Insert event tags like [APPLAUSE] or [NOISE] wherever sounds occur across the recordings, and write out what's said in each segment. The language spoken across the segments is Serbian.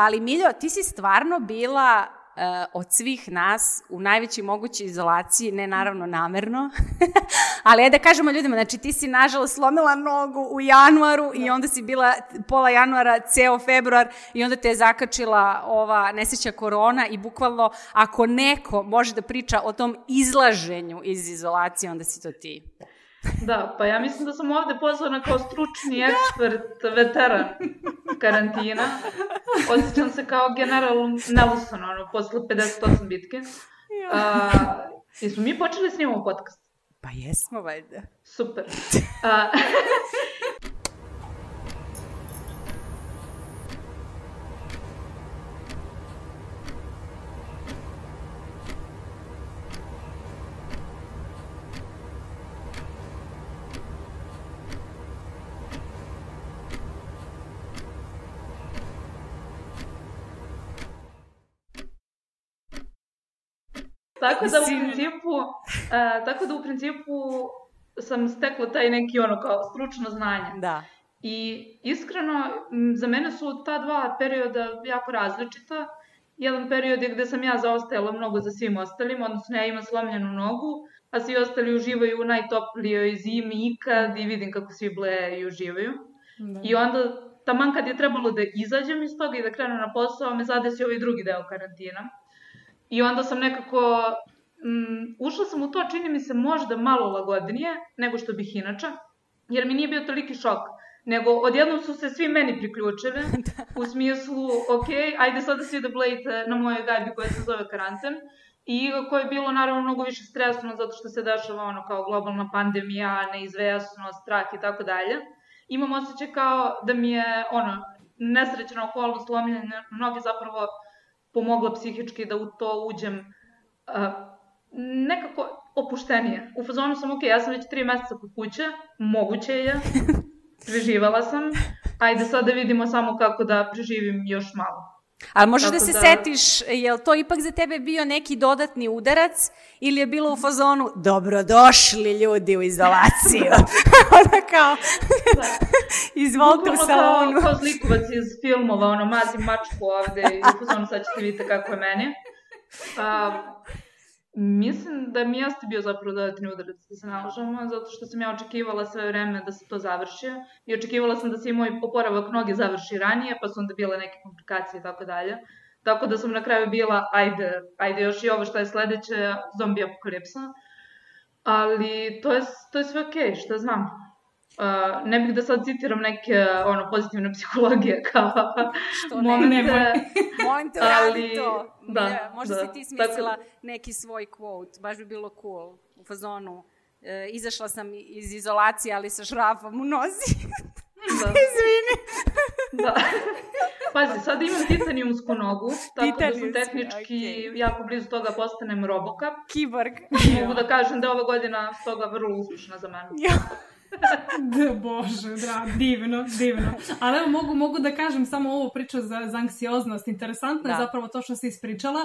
ali Miljo, ti si stvarno bila uh, od svih nas u najvećoj mogućoj izolaciji, ne naravno namerno, [LAUGHS] ali je da kažemo ljudima, znači ti si nažalost slomila nogu u januaru da. i onda si bila pola januara, ceo februar i onda te je zakačila ova nesreća korona i bukvalno ako neko može da priča o tom izlaženju iz izolacije, onda si to ti. Da, pa ja mislim da sam ovde pozvana kao stručni ekspert, veteran karantina. Osjećam se kao general Nelson, ono, posle 58 bitke. A, jesmo mi počeli da snimamo podcast? Pa jesmo, valjda. Super. [LAUGHS] A, Tako da u principu, uh, tako da u principu sam stekla taj neki ono kao stručno znanje. Da. I iskreno, za mene su ta dva perioda jako različita. Jedan period je gde sam ja zaostajala mnogo za svim ostalim, odnosno ja imam slomljenu nogu, a svi ostali uživaju u najtoplijoj zimi ikad i vidim kako svi bleje i uživaju. Da. I onda, taman kad je trebalo da izađem iz toga i da krenem na posao, me zadesi ovaj drugi deo karantina. I onda sam nekako, mm, ušla sam u to, čini mi se možda malo lagodnije nego što bih inače, jer mi nije bio toliki šok. Nego odjednom su se svi meni priključili, [LAUGHS] da. u smislu, ok, ajde sada svi da blejte na mojoj gajbi koja se zove karanten. I koje je bilo naravno mnogo više stresno zato što se dešava ono kao globalna pandemija, neizvesnost, strah i tako dalje. Imam osjećaj kao da mi je ono, nesrećna okolnost slomljene noge zapravo pomogla psihički da u to uđem uh, nekako opuštenije. U fazonu sam, ok, ja sam već tri meseca kod kuće, moguće je, [LAUGHS] preživala sam, ajde sad da vidimo samo kako da preživim još malo. Ali možeš Tako da se da... setiš, je li to ipak za tebe bio neki dodatni udarac ili je bilo u fazonu dobrodošli ljudi u izolaciju? [LAUGHS] Ona kao, da. [LAUGHS] izvolite u salonu. Kao, kao zlikovac iz filmova, ono, mazim mačku ovde i u fazonu sad ćete vidjeti kako je meni. [LAUGHS] A, Mislim da mi jeste bio zapravo dodatni udarac da se nalažemo, zato što sam ja očekivala sve vreme da se to završi i očekivala sam da se i moj oporavak noge završi ranije, pa su onda bile neke komplikacije i tako dalje. Tako da sam na kraju bila, ajde, ajde još i ovo što je sledeće, zombi apokalipsa. Ali to je, to je sve okej, okay, šta znam. Uh, ne bih da sad citiram neke ono pozitivne psihologije [LAUGHS] kao Što ne, momente, [LAUGHS] molim te ali, to. Da, ne, možda da, si ti smislila tako... neki svoj quote, baš bi bilo cool u fazonu. E, izašla sam iz izolacije, ali sa šrafom u nozi. Da. [LAUGHS] Izvini. da. Pazi, sad imam titanijumsku nogu, tako da sam tehnički okay. jako blizu toga postanem roboka. Kiborg. Mogu da kažem da je ova godina toga vrlo uspešna za mene. [LAUGHS] Da, bože, da, divno, divno. Ali evo, mogu, mogu da kažem samo ovu priču za, za anksioznost. Interesantno da. je zapravo to što si ispričala,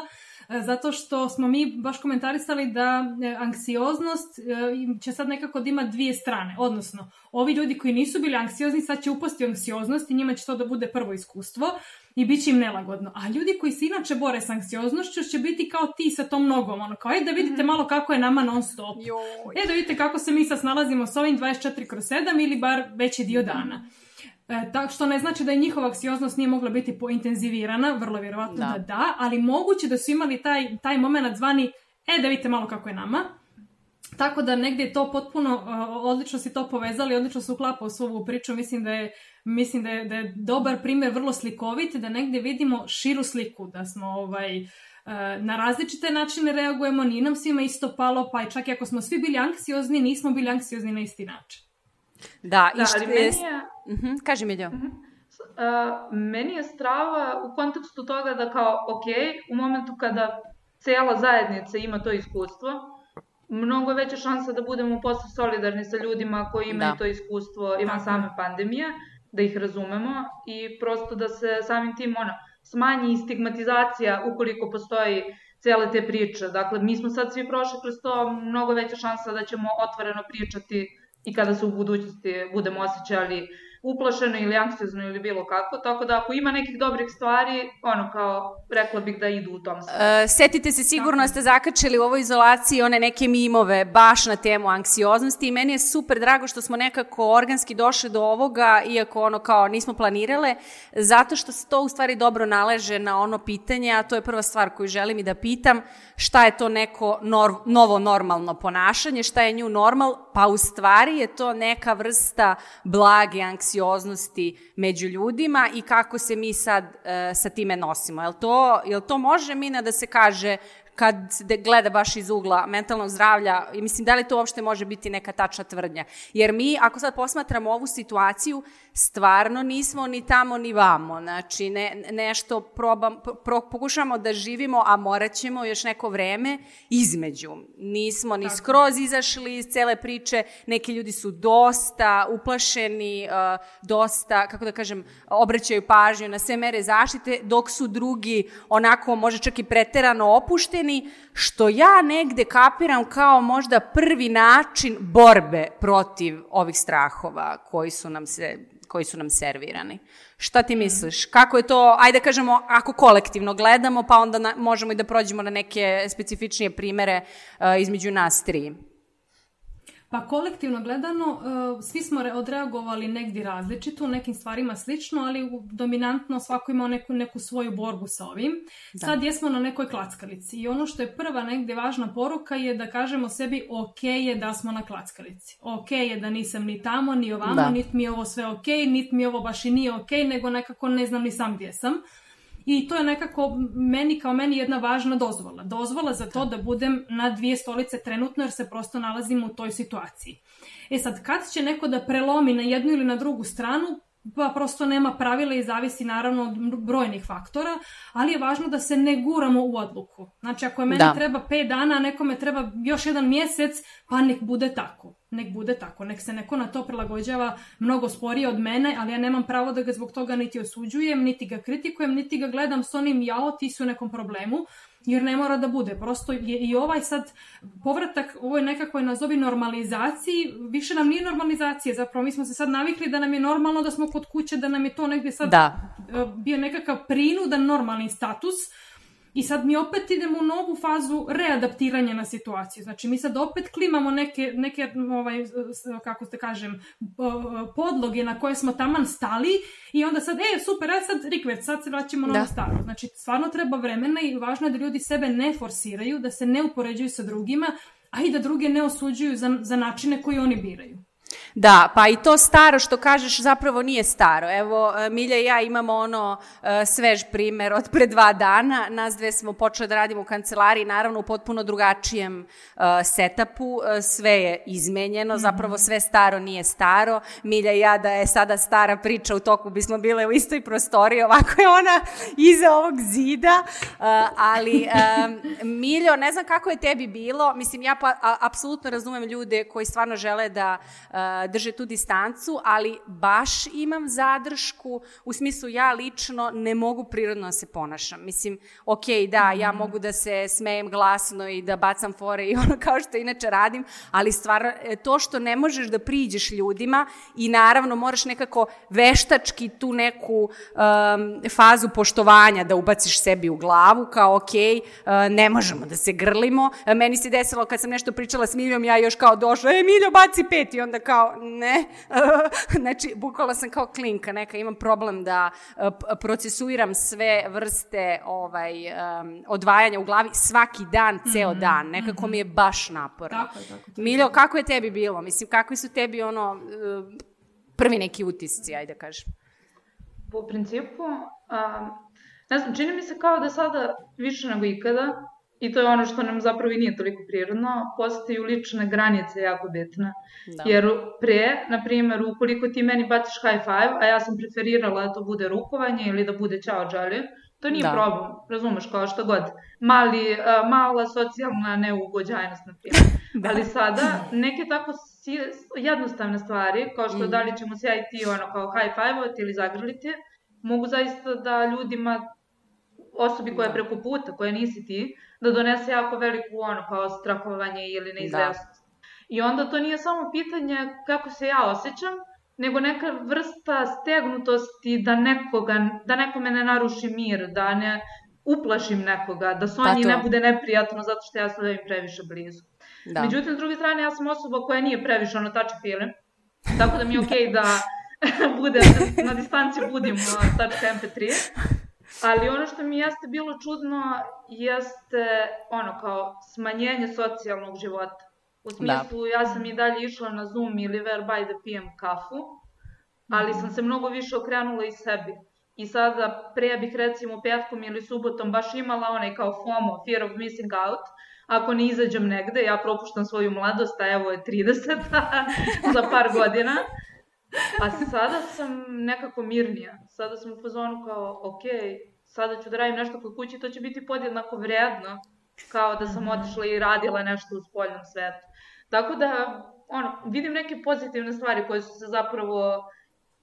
e, zato što smo mi baš komentarisali da e, anksioznost e, će sad nekako da ima dvije strane. Odnosno, ovi ljudi koji nisu bili anksiozni sad će upasti u anksioznost i njima će to da bude prvo iskustvo i bit će im nelagodno. A ljudi koji se inače bore s anksioznošću će biti kao ti sa tom nogom, ono kao, e da vidite mhm. malo kako je nama non stop. Joj. E da vidite kako se mi sad snalazimo s ovim 24 kroz 7 ili bar veći dio dana. E, tako što ne znači da je njihova anksioznost nije mogla biti pointenzivirana, vrlo vjerovatno da. da da, ali moguće da su imali taj, taj moment zvani, e da vidite malo kako je nama. Tako da negdje je to potpuno, odlično si to povezali, odlično se uklapa u svoju priču, mislim da je mislim da je, da je dobar primjer vrlo slikovit, da negdje vidimo širu sliku, da smo ovaj, e, na različite načine reagujemo, nije nam svima isto palo, pa i čak i ako smo svi bili anksiozni, nismo bili anksiozni na isti način. Da, da i što je... je... Uh mhm, -huh, kaži mi, uh -huh. Uh, meni je strava u kontekstu toga da kao, ok, u momentu kada cela zajednica ima to iskustvo, mnogo veća šansa da budemo posle solidarni sa ljudima koji imaju da. to iskustvo, ima same pandemije, da ih razumemo i prosto da se samim tim ono, smanji i stigmatizacija ukoliko postoji cele te priče. Dakle, mi smo sad svi prošli kroz to, mnogo veća šansa da ćemo otvoreno pričati i kada se u budućnosti budemo osjećali uplašeno ili anksiozno ili bilo kako, tako da ako ima nekih dobrih stvari, ono kao, rekla bih da idu u tom smislu. Uh, setite se, sigurno tako. ste zakačili u ovoj izolaciji one neke mimove baš na temu anksioznosti i meni je super drago što smo nekako organski došli do ovoga, iako ono kao nismo planirale, zato što se to u stvari dobro naleže na ono pitanje, a to je prva stvar koju želim i da pitam, šta je to neko nor, novo normalno ponašanje, šta je nju normal, pa u stvari je to neka vrsta blage anksioznosti među ljudima i kako se mi sad uh, sa time nosimo. Jel to, jel to može, Mina, da se kaže kad se gleda baš iz ugla mentalnog zdravlja i mislim da li to uopšte može biti neka tačna tvrdnja. Jer mi, ako sad posmatramo ovu situaciju, stvarno nismo ni tamo ni vamo. Znači, ne, nešto probam, pro, pokušamo da živimo, a morat ćemo još neko vreme između. Nismo ni skroz izašli iz cele priče, neki ljudi su dosta uplašeni, uh, dosta, kako da kažem, obraćaju pažnju na sve mere zaštite, dok su drugi onako, može čak i preterano opušteni, što ja negde kapiram kao možda prvi način borbe protiv ovih strahova koji su nam se koji su nam servirani. Šta ti misliš? Kako je to, ajde kažemo, ako kolektivno gledamo, pa onda na, možemo i da prođemo na neke specifičnije primere uh, između nas tri. Pa kolektivno gledano, uh, svi smo odreagovali negdje različito, u nekim stvarima slično, ali dominantno svako ima neku, neku svoju borbu sa ovim. Da. Sad jesmo na nekoj klackalici i ono što je prva negdje važna poruka je da kažemo sebi ok je da smo na klackalici. Ok je da nisam ni tamo, ni ovamo, da. niti mi je ovo sve ok, niti mi ovo baš i nije ok, nego nekako ne znam ni sam gdje sam. I to je nekako meni kao meni jedna važna dozvola. Dozvola za to da budem na dvije stolice trenutno jer se prosto nalazim u toj situaciji. E sad, kad će neko da prelomi na jednu ili na drugu stranu, pa prosto nema pravila i zavisi naravno od brojnih faktora, ali je važno da se ne guramo u odluku. Znači, ako je meni da. treba 5 dana, a nekome treba još jedan mjesec, pa nek bude tako. Nek bude tako. Nek se neko na to prilagođava mnogo sporije od mene, ali ja nemam pravo da ga zbog toga niti osuđujem, niti ga kritikujem, niti ga gledam s onim jao, ti su u nekom problemu jer ne mora da bude. Prosto je i ovaj sad povratak ovoj nekakvoj nazovi normalizaciji, više nam nije normalizacija, zapravo mi smo se sad navikli da nam je normalno da smo kod kuće, da nam je to negde sad da. E, bio nekakav prinudan normalni status, I sad mi opet idemo u novu fazu readaptiranja na situaciju. Znači mi sad opet klimamo neke, neke ovaj, kako ste kažem, podloge na koje smo taman stali i onda sad, e, super, a sad rikvert, sad se vraćamo na da. staro. Znači stvarno treba vremena i važno je da ljudi sebe ne forsiraju, da se ne upoređuju sa drugima, a i da druge ne osuđuju za, za načine koje oni biraju. Da, pa i to staro što kažeš zapravo nije staro. Evo, e, Milja i ja imamo ono e, svež primer od pre dva dana. Nas dve smo počeli da radimo u kancelariji, naravno u potpuno drugačijem uh, setapu. Sve je izmenjeno, mhm. zapravo sve staro nije staro. Milja i ja da je sada stara priča u toku bismo bile u istoj prostoriji, ovako je ona iza ovog zida. Ali, Miljo, ne znam kako je tebi bilo, mislim, ja pa, a, apsolutno razumem ljude koji stvarno žele da drže tu distancu, ali baš imam zadršku, u smislu ja lično ne mogu prirodno da se ponašam. Mislim, ok, da, ja mhm. mogu da se smejem glasno i da bacam fore i [LAUGHS] ono kao što inače radim, ali stvarno e, to što ne možeš da priđeš ljudima i naravno moraš nekako veštački tu neku um, fazu poštovanja da ubaciš sebi u glavu, kao ok, uh, ne možemo da se grlimo. Meni se desilo kad sam nešto pričala s Miljom, ja još kao došla, e Miljo, baci pet i onda kao, ne, [LAUGHS] znači, bukvala sam kao klinka neka, imam problem da uh, procesuiram sve vrste ovaj, um, odvajanja u glavi svaki dan, ceo mm -hmm, dan, nekako mm -hmm. mi je baš naporno. Tako je, tako. Miljo, kako je tebi bilo? Mislim, kakvi su tebi ono, uh, prvi neki utisci, ajde da kažem? Po principu, um, ne znam, čini mi se kao da sada više nego ikada I to je ono što nam zapravo i nije toliko prirodno, postaju lične granice jako bitne. Da. Jer pre, na primjer, ukoliko ti meni baciš high five, a ja sam preferirala da to bude rukovanje ili da bude čao džalje, to nije da. problem, razumeš, kao što god. Mali, uh, mala socijalna neugođajnost, na primjer. [LAUGHS] da. Ali sada, neke tako si, jednostavne stvari, kao što mm. da li ćemo se ja i ti ono kao high five ili zagrliti, mogu zaista da ljudima osobi koja je da. preko puta, koja nisi ti, da donese jako veliku ono kao strahovanje ili neizvesnost. Da. I onda to nije samo pitanje kako se ja osjećam, nego neka vrsta stegnutosti da, nekoga, da nekome ne naruši mir, da ne uplašim nekoga, da Sonji pa ne bude neprijatno zato što ja stavim previše blizu. Da. Međutim, s druge strane, ja sam osoba koja nije previše ono touch feeling, tako da mi je okej okay da [LAUGHS] bude na distanci budim touch mp3. Ali ono što mi jeste bilo čudno jeste ono kao smanjenje socijalnog života. U da. smislu, da. ja sam i dalje išla na Zoom ili Whereby da pijem kafu, ali sam se mnogo više okrenula i sebi. I sada, pre bih recimo petkom ili subotom baš imala onaj kao FOMO, Fear of Missing Out, ako ne izađem negde, ja propuštam svoju mladost, a evo je 30 [LAUGHS] za par godina. A sada sam nekako mirnija. Sada sam u fazonu kao, ok, sada ću da radim nešto kod kući, to će biti podjednako vredno kao da sam mhm. otišla i radila nešto u spoljnom svetu. Tako da, ono, vidim neke pozitivne stvari koje su se zapravo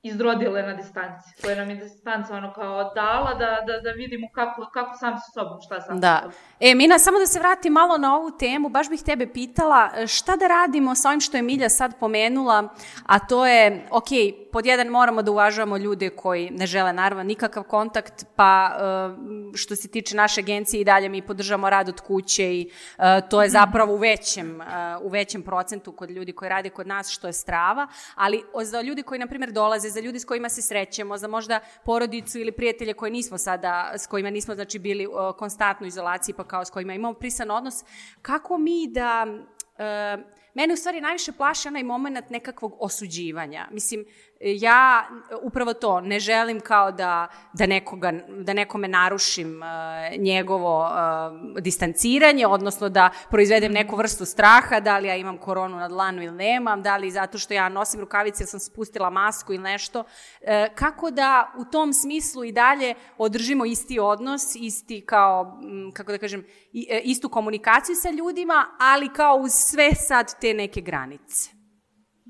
izrodile na distanci, koje nam je distanca ono kao dala da, da, da vidimo kako, kako sam sa sobom, šta sam da. sa sobom. E, Mina, samo da se vratim malo na ovu temu, baš bih tebe pitala šta da radimo sa ovim što je Milja sad pomenula, a to je, ok, pod jedan moramo da uvažavamo ljude koji ne žele naravno nikakav kontakt, pa e, što se tiče naše agencije i dalje mi podržamo rad od kuće i e, to je zapravo u većem, e, u većem procentu kod ljudi koji rade kod nas, što je strava, ali za ljudi koji, na primjer, dolaze za ljudi s kojima se srećemo, za možda porodicu ili prijatelje koje nismo sada, s kojima nismo znači bili uh, konstantno u izolaciji, pa kao s kojima imamo prisan odnos, kako mi da uh, mene u stvari najviše plaše onaj moment nekakvog osuđivanja. Mislim, ja upravo to ne želim kao da, da, nekoga, da nekome narušim uh, njegovo uh, distanciranje, odnosno da proizvedem neku vrstu straha, da li ja imam koronu na dlanu ili nemam, da li zato što ja nosim rukavice ili sam spustila masku ili nešto. Uh, kako da u tom smislu i dalje održimo isti odnos, isti kao, kako da kažem, istu komunikaciju sa ljudima, ali kao uz sve sad te neke granice.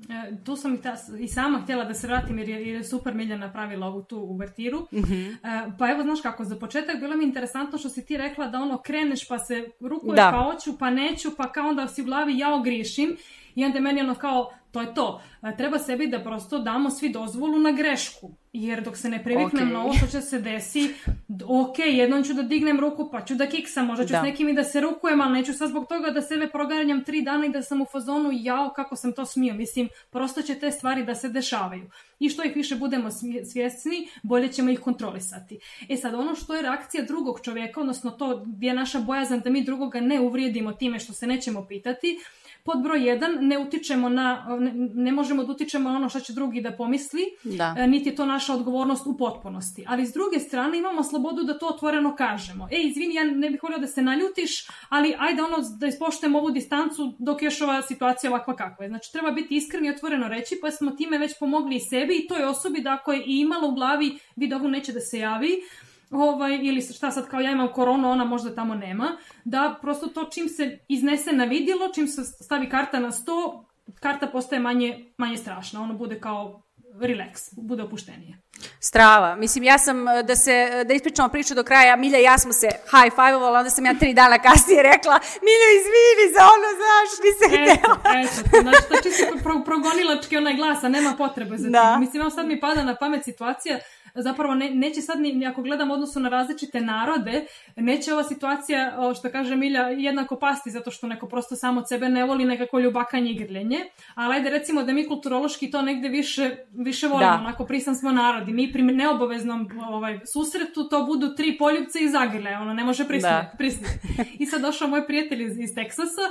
E, tu sam i, ta, i sama htjela da se vratim jer je, jer je super Milja napravila ovu tu uvertiru. Mm -hmm. e, pa evo, znaš kako, za početak bilo mi interesantno što si ti rekla da ono kreneš pa se rukuješ da. pa hoću pa neću pa kao onda si u glavi ja ogriješim i onda meni ono kao to je to. E, treba sebi da prosto damo svi dozvolu na grešku. Jer dok se ne priviknem okay. na ovo što će se desi, ok, jednom ću da dignem ruku, pa ću da kiksam, možda ću da. s nekim i da se rukujem, ali neću sad zbog toga da sebe proganjam tri dana i da sam u fazonu jao kako sam to smio. Mislim, prosto će te stvari da se dešavaju. I što ih više budemo svjesni, bolje ćemo ih kontrolisati. E sad, ono što je reakcija drugog čovjeka, odnosno to gdje je naša bojazan da mi drugoga ne uvrijedimo time što se nećemo pitati, Pod broj jedan, ne utičemo na, ne, ne možemo da utičemo na ono što će drugi da pomisli, da. E, niti je to naša odgovornost u potpunosti. Ali s druge strane imamo slobodu da to otvoreno kažemo. E, izvini, ja ne bih volio da se naljutiš, ali ajde ono da ispoštujemo ovu distancu dok je još ova situacija ovakva kakva je. Znači, treba biti iskren i otvoreno reći, pa smo time već pomogli i sebi i toj osobi da ako je i imala u glavi vid ovo neće da se javi, ovaj, ili šta sad kao ja imam koronu, ona možda tamo nema, da prosto to čim se iznese na vidjelo, čim se stavi karta na sto, karta postaje manje, manje strašna, ono bude kao relax, bude opuštenije. Strava. Mislim, ja sam, e, da se, da ispričamo priču do kraja, Milja i ja smo se high five-ovala, onda sam ja tri dana kasnije [LAUGHS] rekla, Milja, izvini za ono, znaš, nisam htjela. Eto, eto, znači, to čisto pro, progonilački onaj glas, a nema potrebe za da. tim. Mislim, evo sad mi pada na pamet situacija, zapravo ne, neće sad ni, ako gledam odnosu na različite narode, neće ova situacija, što kaže Milja, jednako pasti zato što neko prosto samo od sebe ne voli nekako ljubakanje i grljenje, ali ajde recimo da mi kulturološki to negde više, više volimo, da. onako prisan smo narodi. Mi pri neobaveznom ovaj, susretu to budu tri poljubce i zagrle, ono ne može prisniti. Da. prisniti. I sad došao moj prijatelj iz, iz Teksasa,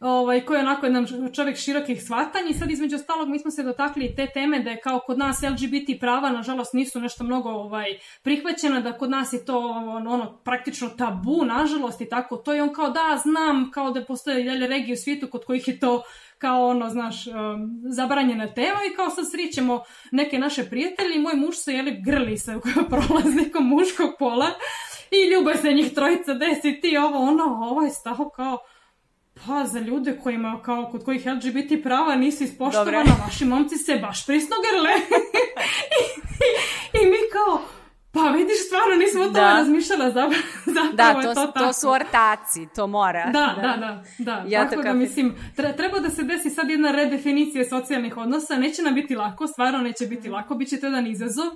ovaj, koji je onako jedan čovjek širokih shvatanja i sad između ostalog mi smo se dotakli te teme da je kao kod nas LGBT prava nažalost nisu nešto mnogo ovaj, prihvaćena, da kod nas je to ono, praktično tabu nažalost i tako. To i on kao da znam kao da postoje dalje regije u svijetu kod kojih je to kao ono, znaš, um, zabranjena tema i kao sad srićemo neke naše prijatelji i moj muž se, jeli, grli se [LAUGHS] prolaznikom muškog pola i ljube se njih trojica, desi ti ovo, ono, ovaj stav kao, Pa za ljude kojima, kao kod kojih LGBT prava nisu ispoštovana, vaši momci se baš prisno grle. [LAUGHS] I, i, I mi kao, Pa vidiš, stvarno nismo o tome da. razmišljala, zapravo, zapravo da, to, je to tako. to su ortaci, to mora. Da, da, da, da. da. Ja tako da, mislim, treba da se desi sad jedna redefinicija socijalnih odnosa, neće nam biti lako, stvarno neće biti lako, bit će to jedan izazov,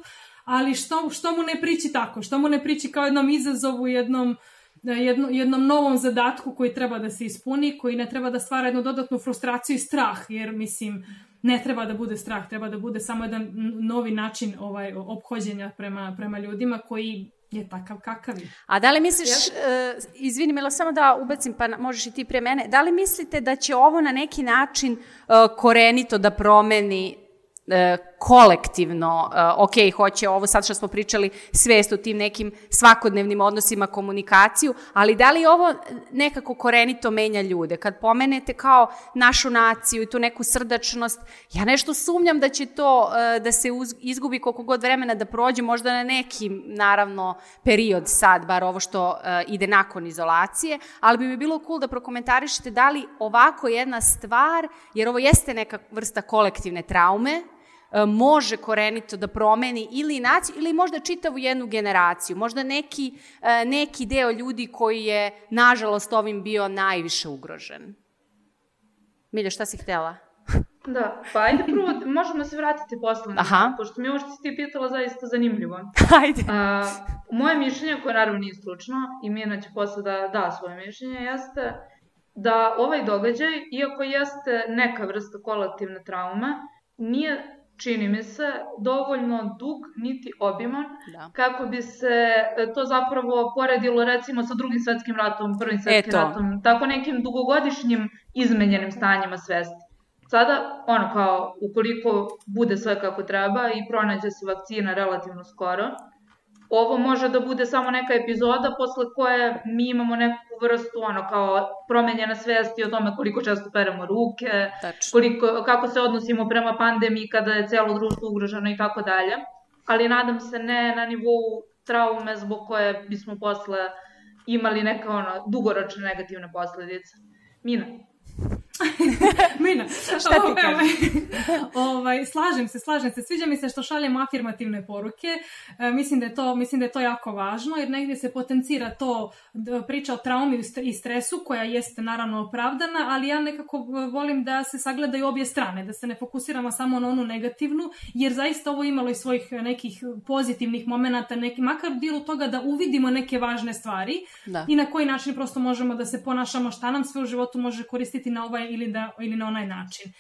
ali što, što mu ne priči tako, što mu ne priči kao jednom izazovu, jednom jedno, jednom novom zadatku koji treba da se ispuni, koji ne treba da stvara jednu dodatnu frustraciju i strah, jer mislim, ne treba da bude strah, treba da bude samo jedan novi način ovaj ophođenja prema, prema ljudima koji je takav kakav je. A da li misliš, uh, izvini Milo, samo da ubacim, pa možeš i ti pre mene, da li mislite da će ovo na neki način uh, korenito da promeni E, kolektivno, e, ok, hoće ovo sad što smo pričali, svest o tim nekim svakodnevnim odnosima, komunikaciju, ali da li ovo nekako korenito menja ljude? Kad pomenete kao našu naciju i tu neku srdačnost, ja nešto sumnjam da će to e, da se izgubi koliko god vremena da prođe, možda na neki, naravno, period sad, bar ovo što ide nakon izolacije, ali bi mi bilo cool da prokomentarišete da li ovako jedna stvar, jer ovo jeste neka vrsta kolektivne traume, može korenito da promeni ili naciju ili možda čitavu jednu generaciju, možda neki, e, neki deo ljudi koji je nažalost ovim bio najviše ugrožen. Milja, šta si htela? Da, pa ajde prvo, možemo se vratiti posle, Aha. pošto mi ovo što si ti pitala zaista zanimljivo. [LAUGHS] Ajde. A, moje mišljenje, koje naravno nije stručno, i Mina će posle da da svoje mišljenje, jeste da ovaj događaj, iako jeste neka vrsta kolektivne traume, nije čini mi se, dovoljno dug niti obiman da. kako bi se e, to zapravo poredilo recimo sa drugim svetskim ratom, prvim svetskim Eto. ratom, tako nekim dugogodišnjim izmenjenim stanjima svesti. Sada, ono kao, ukoliko bude sve kako treba i pronađe se vakcina relativno skoro, ovo može da bude samo neka epizoda posle koje mi imamo neku vrstu ono kao promenjena svesti o tome koliko često peremo ruke, Tačno. koliko, kako se odnosimo prema pandemiji kada je celo društvo ugroženo i tako dalje. Ali nadam se ne na nivou traume zbog koje bismo posle imali neke ono, dugoročne negativne posledice. Mina. [LAUGHS] Mina, šta ti ovaj, [LAUGHS] ovaj, slažem se, slažem se. Sviđa mi se što šaljemo afirmativne poruke. E, mislim, da je to, mislim da je to jako važno, jer negdje se potencira to priča o traumi i stresu, koja jeste naravno opravdana, ali ja nekako volim da se sagledaju obje strane, da se ne fokusiramo samo na onu negativnu, jer zaista ovo imalo i svojih nekih pozitivnih momenata, neki, makar bilo toga da uvidimo neke važne stvari da. i na koji način prosto možemo da se ponašamo, šta nam sve u životu može koristiti na ovaj ili, da, ili na onaj način.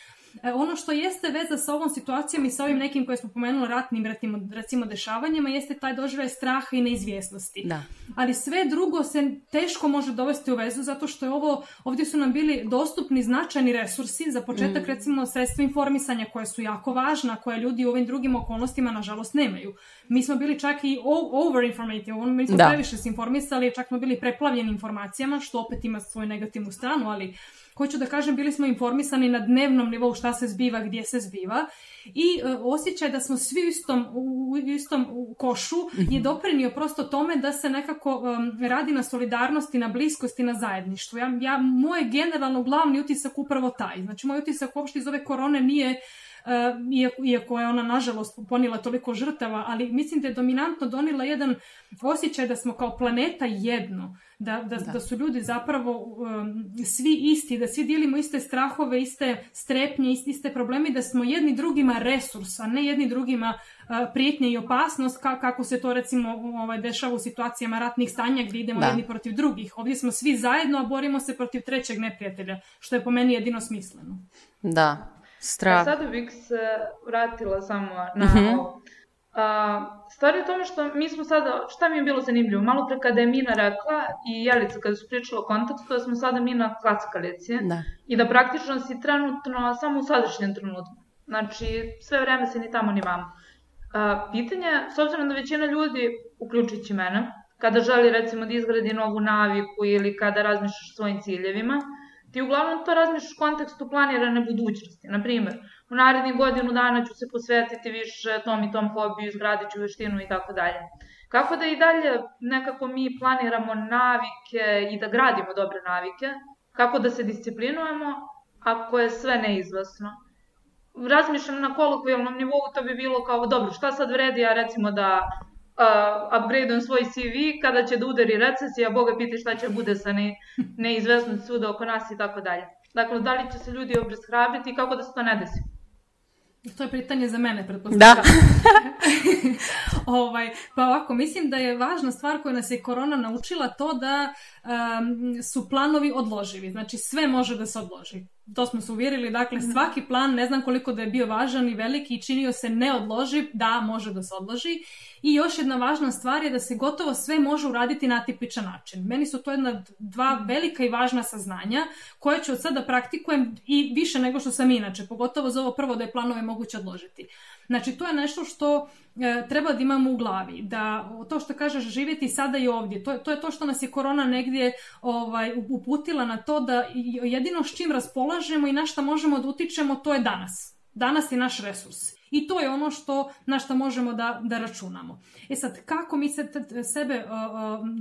E, ono što jeste veza sa ovom situacijom i sa ovim nekim koje smo pomenuli ratnim recimo, recimo dešavanjima jeste taj doživljaj straha i neizvjesnosti. Da. Ali sve drugo se teško može dovesti u vezu zato što je ovo, ovdje su nam bili dostupni značajni resursi, za početak mm. recimo sredstva informisanja koje su jako važna, koje ljudi u ovim drugim okolnostima nažalost nemaju. Mi smo bili čak i over informative, mi smo da. previše se informisali, čak smo bili preplavljeni informacijama, što opet ima svoju negativnu stranu, ali hoću da kažem, bili smo informisani na dnevnom nivou šta se zbiva, gdje se zbiva i e, osjećaj da smo svi u istom, u, istom košu je mhm. doprinio prosto tome da se nekako radi na solidarnosti, na bliskosti, na zajedništvu. Ja, ja, moj generalno glavni utisak upravo taj. Znači, moj utisak uopšte iz ove korone nije uh, iako, je ona nažalost ponila toliko žrtava, ali mislim da je dominantno donila jedan osjećaj da smo kao planeta jedno, da, da, da. da su ljudi zapravo um, svi isti, da svi dijelimo iste strahove, iste strepnje, iste, iste problemi, da smo jedni drugima resurs, a ne jedni drugima uh, prijetnje i opasnost, ka, kako se to recimo ovaj, dešava u situacijama ratnih stanja gdje idemo da. jedni protiv drugih. Ovdje smo svi zajedno, a borimo se protiv trećeg neprijatelja, što je po meni jedino smisleno. Da, strah. A sada bih se vratila samo na -hmm. ovo A, stvar je u tome što mi smo sada, šta mi je bilo zanimljivo, malo pre kada je Mina rekla i Jelica kada su pričala o kontekstu, da smo sada mi na klackalici da. i da praktično si trenutno samo u sadašnjem trenutku. Znači, sve vreme se ni tamo ni vamo. A, pitanje, s obzirom da većina ljudi, uključujući mene, kada želi recimo da izgradi novu naviku ili kada razmišljaš svojim ciljevima, ti uglavnom to razmišljaš u kontekstu planirane budućnosti. Naprimer, u narednih godinu dana ću se posvetiti više tom i tom hobiju, izgradit ću veštinu i tako dalje. Kako da i dalje nekako mi planiramo navike i da gradimo dobre navike, kako da se disciplinujemo ako je sve neizvesno. Razmišljam na kolokvijalnom nivou, to bi bilo kao, dobro, šta sad vredi ja recimo da uh, upgradeujem svoj CV, kada će da udari recesija, Boga piti šta će bude sa ne, neizvesnosti svuda oko nas i tako dalje. Dakle, da li će se ljudi obeshrabriti i kako da se to ne desi? To je pitanje za mene, pretpostavljam. Da. [LAUGHS] ovaj, pa ovako, mislim da je važna stvar koju nas je korona naučila to da um, su planovi odloživi. Znači, sve može da se odloži. To smo se uvjerili, dakle, mhm. svaki plan, ne znam koliko da je bio važan i veliki i činio se neodloživ, da, može da se odloži. I još jedna važna stvar je da se gotovo sve može uraditi na atipičan način. Meni su to jedna dva mhm. velika i važna saznanja koje ću od sada praktikujem i više nego što sam inače, pogotovo za ovo prvo da je planove moguće odložiti. Znači, to je nešto što e, treba da imamo u glavi, da to što kažeš živjeti sada i ovdje, to, to je to što nas je korona negdje ovaj, uputila na to da jedino s čim raspolažemo i na šta možemo da utičemo, to je danas. Danas je naš resurs. I to je ono što, na što možemo da, da računamo. E sad, kako mi se sebe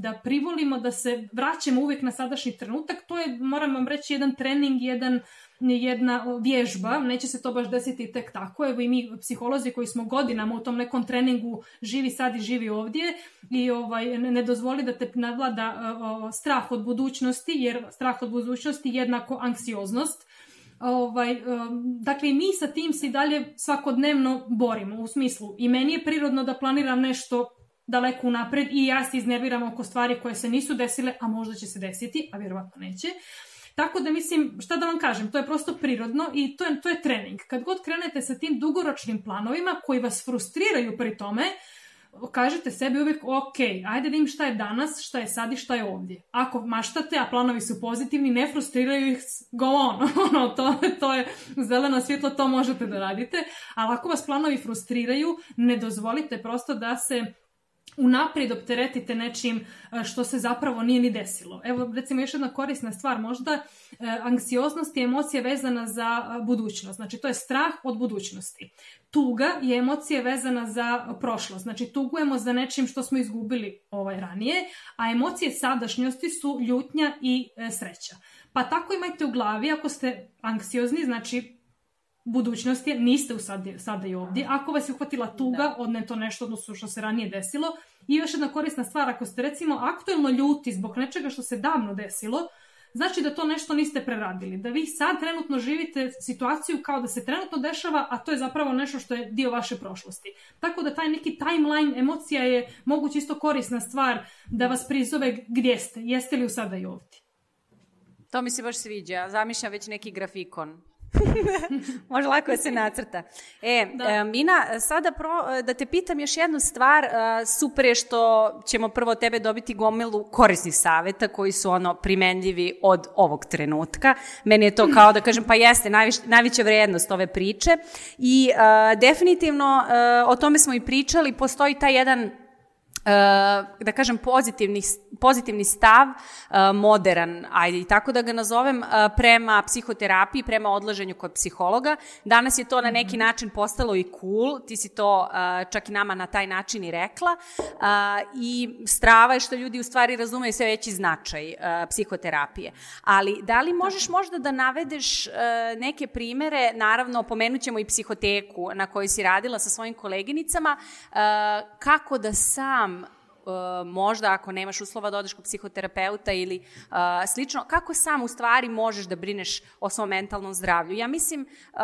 da privolimo, da se vraćamo uvijek na sadašnji trenutak, to je, moram vam reći, jedan trening, jedan jedna vježba, neće se to baš desiti tek tako, evo i mi psiholozi koji smo godinama u tom nekom treningu živi sad i živi ovdje i ovaj, ne dozvoli da te nadvlada strah od budućnosti, jer strah od budućnosti jednako anksioznost, Ovaj, dakle, i mi sa tim se i dalje svakodnevno borimo, u smislu i meni je prirodno da planiram nešto daleko unapred i ja se iznerviram oko stvari koje se nisu desile, a možda će se desiti, a vjerovatno neće. Tako da mislim, šta da vam kažem, to je prosto prirodno i to je, to je trening. Kad god krenete sa tim dugoročnim planovima koji vas frustriraju pri tome, kažete sebi uvijek, ok, ajde da im šta je danas, šta je sad i šta je ovdje. Ako maštate, a planovi su pozitivni, ne frustriraju ih, go on. [LAUGHS] ono, to, to je zeleno svjetlo, to možete da radite. Ali ako vas planovi frustriraju, ne dozvolite prosto da se unaprijed opteretite nečim e, što se zapravo nije ni desilo. Evo, recimo, još jedna korisna stvar, možda e, anksioznost je emocija vezana za e, budućnost, znači to je strah od budućnosti. Tuga je emocija vezana za prošlost, znači tugujemo za nečim što smo izgubili ovaj ranije, a emocije sadašnjosti su ljutnja i sreća. Pa tako imajte u glavi, ako ste anksiozni, znači budućnost je, niste u sad, sada i ovdje. Ako vas je uhvatila tuga, od ne to nešto odnosno što se ranije desilo. I još jedna korisna stvar, ako ste recimo aktuelno ljuti zbog nečega što se davno desilo, znači da to nešto niste preradili. Da vi sad trenutno živite situaciju kao da se trenutno dešava, a to je zapravo nešto što je dio vaše prošlosti. Tako da taj neki timeline emocija je moguće isto korisna stvar da vas prizove gdje ste. Jeste li u sada i ovdje? To mi se baš sviđa. Zamišljam već neki grafikon Može lako da se nacrta. E, da. Mina, sada pro, da te pitam još jednu stvar. E, super je što ćemo prvo tebe dobiti gomilu korisnih saveta koji su ono primenljivi od ovog trenutka. Meni je to kao da kažem, pa jeste, najviš, najveća vrednost ove priče. I uh, definitivno uh, o tome smo i pričali, postoji taj jedan da kažem, pozitivni, pozitivni stav, modern, ajde i tako da ga nazovem, prema psihoterapiji, prema odlaženju kod psihologa. Danas je to na neki mhm. način postalo i cool, ti si to čak i nama na taj način i rekla. I strava je što ljudi u stvari razumeju sve veći značaj psihoterapije. Ali da li možeš možda da navedeš neke primere, naravno pomenut ćemo i psihoteku na kojoj si radila sa svojim koleginicama, kako da sam možda ako nemaš uslova da odeš kod psihoterapeuta ili uh, slično, kako sam u stvari možeš da brineš o svom mentalnom zdravlju? Ja mislim, uh,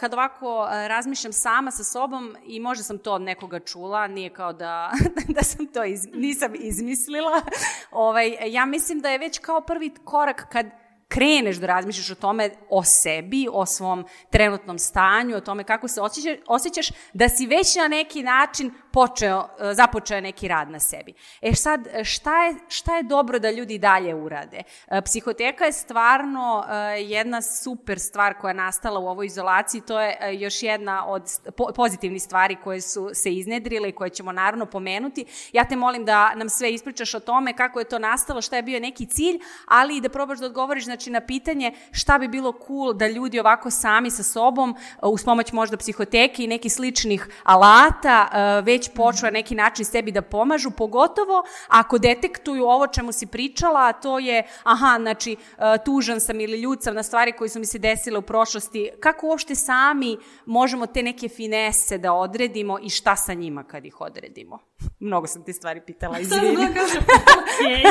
kad ovako razmišljam sama sa sobom i možda sam to od nekoga čula, nije kao da, [LAUGHS] da sam to iz, nisam izmislila, [LAUGHS] ovaj, ja mislim da je već kao prvi korak kad kreneš da razmišljaš o tome, o sebi, o svom trenutnom stanju, o tome kako se osjećaš, osjećaš da si već na neki način počeo, e, započeo neki rad na sebi. E sad, šta je, šta je dobro da ljudi dalje urade? E, psihoteka je stvarno e, jedna super stvar koja je nastala u ovoj izolaciji, to je još jedna od pozitivnih stvari koje su se iznedrile i koje ćemo naravno pomenuti. Ja te molim da nam sve ispričaš o tome kako je to nastalo, šta je bio neki cilj, ali i da probaš da odgovoriš znači, na pitanje šta bi bilo cool da ljudi ovako sami sa sobom, uz pomoć možda psihoteke i nekih sličnih alata, već već počnu na neki način sebi da pomažu, pogotovo ako detektuju ovo čemu si pričala, a to je, aha, znači, e, tužan sam ili ljud sam na stvari koje su mi se desile u prošlosti, kako uopšte sami možemo te neke finese da odredimo i šta sa njima kad ih odredimo? Mnogo sam ti stvari pitala, [LAUGHS] izvini. Sad da kažem, okej.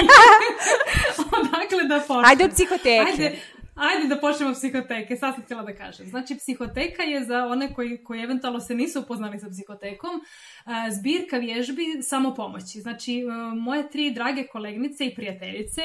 Odakle da počnem? Ajde od psihoteke. Ajde, Ajde da počnemo psihoteke, sad sam htjela da kažem. Znači, psihoteka je za one koji, koji eventualno se nisu upoznali sa psihotekom, zbirka vježbi samopomoći. Znači, e, moje tri drage kolegnice i prijateljice,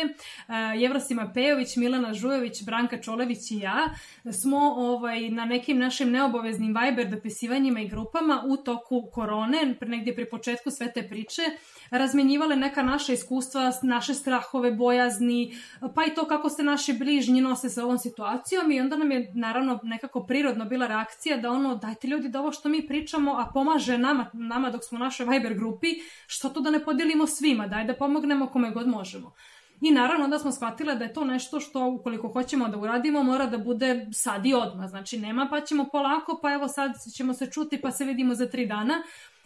Jevrosima Pejović, Milana Žujović, Branka Čolević i ja, smo ovaj, na nekim našim neobaveznim Viber dopisivanjima i grupama u toku korone, negdje pri početku sve te priče, razmenjivale neka naša iskustva, naše strahove, bojazni, pa i to kako se naši bližnji nose sa ovom situacijom i onda nam je naravno nekako prirodno bila reakcija da ono, dajte ljudi da ovo što mi pričamo, a pomaže nama, nama dok smo u našoj Viber grupi, što to da ne podijelimo svima, daj da pomognemo kome god možemo. I naravno onda smo shvatile da je to nešto što ukoliko hoćemo da uradimo mora da bude sad i odmah. Znači nema pa ćemo polako pa evo sad ćemo se čuti pa se vidimo za tri dana.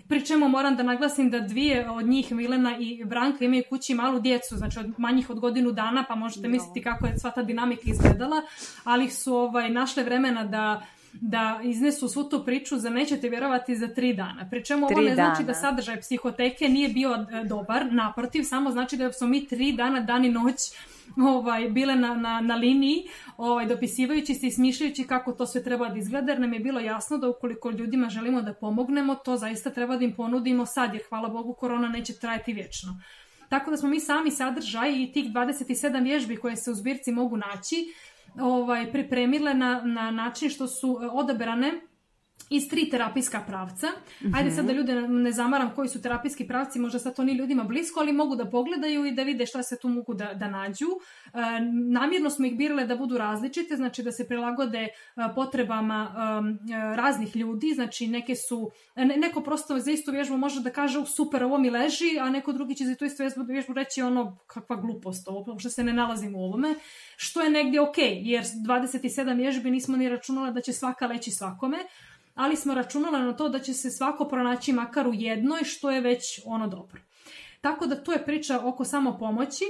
Pri čemu moram da naglasim da dvije od njih, Milena i Branka, imaju kući malu djecu, znači od manjih od godinu dana, pa možete misliti kako je sva ta dinamika izgledala, ali su ovaj, našle vremena da da iznesu svu tu priču za nećete vjerovati za tri dana. Pri čemu ovo ne znači da sadržaj psihoteke nije bio e, dobar, naprotiv, samo znači da smo mi tri dana, dan i noć ovaj, bile na, na, na liniji, ovaj, dopisivajući se i smišljajući kako to sve treba da izgleda, jer nam je bilo jasno da ukoliko ljudima želimo da pomognemo, to zaista treba da im ponudimo sad, jer hvala Bogu korona neće trajati vječno. Tako da smo mi sami sadržaj i tih 27 vježbi koje se u zbirci mogu naći, ovaj, pripremile na, na način što su e, odabrane iz tri terapijska pravca. Ajde sad da ljude ne zamaram koji su terapijski pravci, možda sad to ni ljudima blisko, ali mogu da pogledaju i da vide šta se tu mogu da, da nađu. E, namjerno smo ih birale da budu različite, znači da se prilagode e, potrebama e, raznih ljudi, znači neke su, neko prosto za istu vježbu može da kaže super, ovo mi leži, a neko drugi će za tu istu vježbu reći ono kakva glupost, ovo što se ne nalazim u ovome, što je negdje ok, jer 27 vježbi nismo ni računali da će svaka leći svakome, ali smo računali na to da će se svako pronaći makar u jednoj, što je već ono dobro. Tako da to je priča oko samo pomoći.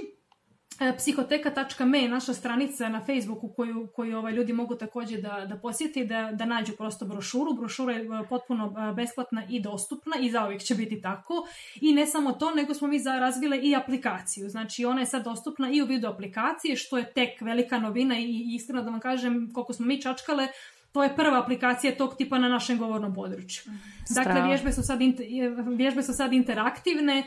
E, psihoteka.me je naša stranica na Facebooku koju, koju ovaj, ljudi mogu također da, da posjeti, da, da nađu prosto brošuru. Brošura je e, potpuno e, besplatna i dostupna i zauvijek će biti tako. I ne samo to, nego smo mi razvile i aplikaciju. Znači ona je sad dostupna i u vidu aplikacije, što je tek velika novina i iskreno da vam kažem koliko smo mi čačkale, to je prva aplikacija tog tipa na našem govornom području. Dakle, vježbe su, sad vježbe su sad interaktivne, e,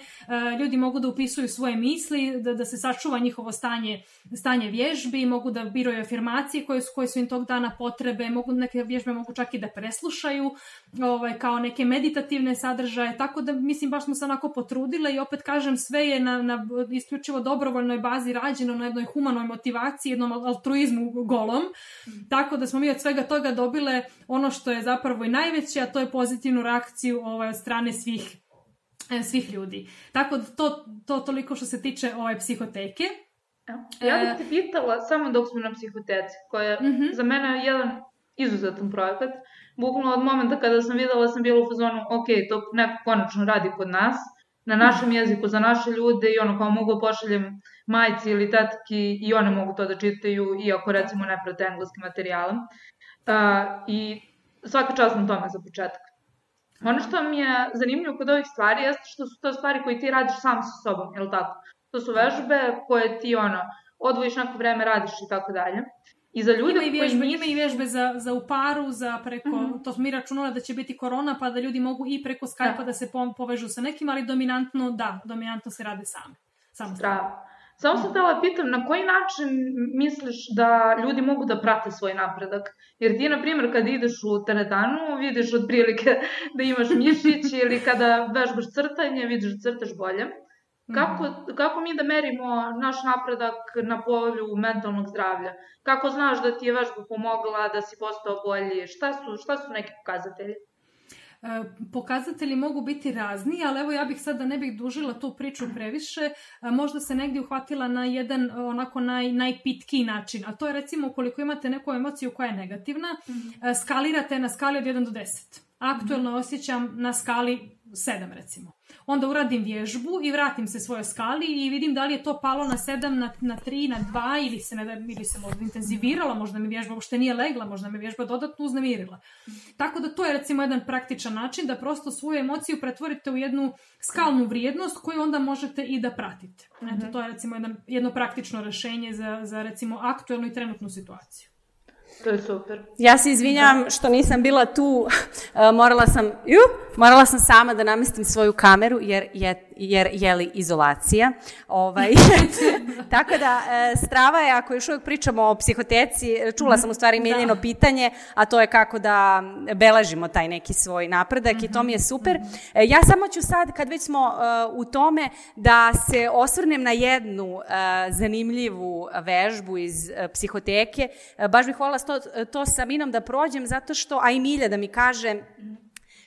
ljudi mogu da upisuju svoje misli, da, da se sačuva njihovo stanje, stanje vježbi, mogu da biraju afirmacije koje su, koje su im tog dana potrebe, mogu, neke vježbe mogu čak i da preslušaju ovaj, kao neke meditativne sadržaje, tako da mislim baš smo se onako potrudile i opet kažem sve je na, na isključivo dobrovoljnoj bazi rađeno na jednoj humanoj motivaciji, jednom altruizmu golom, mm. tako da smo mi od svega toga dobile ono što je zapravo i najveće, a to je pozitivnu reakciju ovaj, od strane svih, e, svih ljudi. Tako da to, to toliko što se tiče ovaj, psihoteke. Ja bih e, te pitala, samo dok smo na psihoteci, koja je mm za mene jedan izuzetan projekat. Bukvalno od momenta kada sam videla sam bila u fazonu, ok, to neko konačno radi kod nas, na našem jeziku, za naše ljude i ono kao mogu pošaljem majci ili tetki i one mogu to da čitaju, iako recimo ne prate engleski materijal. Uh, I svaka čast na tome za početak. Ono što mi je zanimljivo kod ovih stvari jeste što su to stvari koje ti radiš sam sa sobom, je li tako? To su vežbe koje ti ono, odvojiš neko vreme, radiš i tako dalje. I za ljude ima i vježbe, koji... Ima i vježbe za, za u paru, za preko, mm -hmm. to smo mi računali da će biti korona, pa da ljudi mogu i preko Skype-a da. da se povežu sa nekim, ali dominantno, da, dominantno se rade sami. Samo Bravo. Samo sam htjela pitam, na koji način misliš da ljudi mogu da prate svoj napredak? Jer ti, na primjer, kad ideš u teretanu, vidiš otprilike [LAUGHS] da imaš mišić ili kada vežbaš crtanje, vidiš da crtaš bolje. Kako, mm. kako mi da merimo naš napredak na polju mentalnog zdravlja? Kako znaš da ti je vežba pomogla, da si postao bolji? Šta su, šta su neki pokazatelji? Pokazatelji mogu biti razni, ali evo ja bih sad da ne bih dužila tu priču previše, možda se negdje uhvatila na jedan onako naj, najpitkiji način, a to je recimo ukoliko imate neku emociju koja je negativna, -hmm. skalirate na skali od 1 do 10 aktuelno osjećam na skali 7 recimo. Onda uradim vježbu i vratim se svojoj skali i vidim da li je to palo na 7, na, na 3, na 2 ili se, ne, ili se možda intenzivirala, možda mi vježba uopšte nije legla, možda mi vježba dodatno uznemirila. Tako da to je recimo jedan praktičan način da prosto svoju emociju pretvorite u jednu skalnu vrijednost koju onda možete i da pratite. Eto, mhm. to je recimo jedan, jedno praktično rešenje za, za recimo aktuelnu i trenutnu situaciju. To je super. Ja se izvinjam što nisam bila tu, [LAUGHS] morala sam, ju, morala sam sama da namestim svoju kameru jer je jer je li izolacija. Ovaj, [LAUGHS] tako da, e, strava je, ako još uvijek pričamo o psihoteci, čula sam u stvari mhm. mijenjeno da. pitanje, a to je kako da beležimo taj neki svoj napredak i to mi je mhm. super. E, ja samo ću sad, kad već smo uh, u tome, da se osvrnem na jednu uh, zanimljivu vežbu iz uh, psihoteke. Baš bih volila to, to sa Minom da prođem, zato što, a i Milja da mi kaže,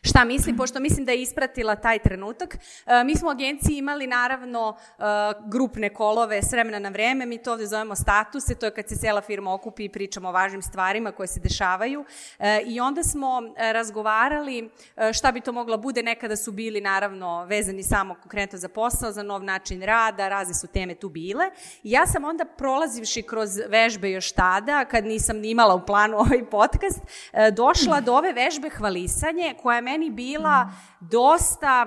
šta misli, pošto mislim da je ispratila taj trenutak. E, mi smo u agenciji imali naravno e, grupne kolove s vremena na vreme, mi to ovde zovemo statuse, to je kad se cela firma okupi i pričamo o važnim stvarima koje se dešavaju. E, i onda smo razgovarali šta bi to moglo bude, nekada su bili naravno vezani samo konkretno za posao, za nov način rada, razne su teme tu bile. I ja sam onda prolazivši kroz vežbe još tada, kad nisam ni imala u planu [LAUGHS] ovaj podcast, došla do ove vežbe hvalisanje koja je meni bila dosta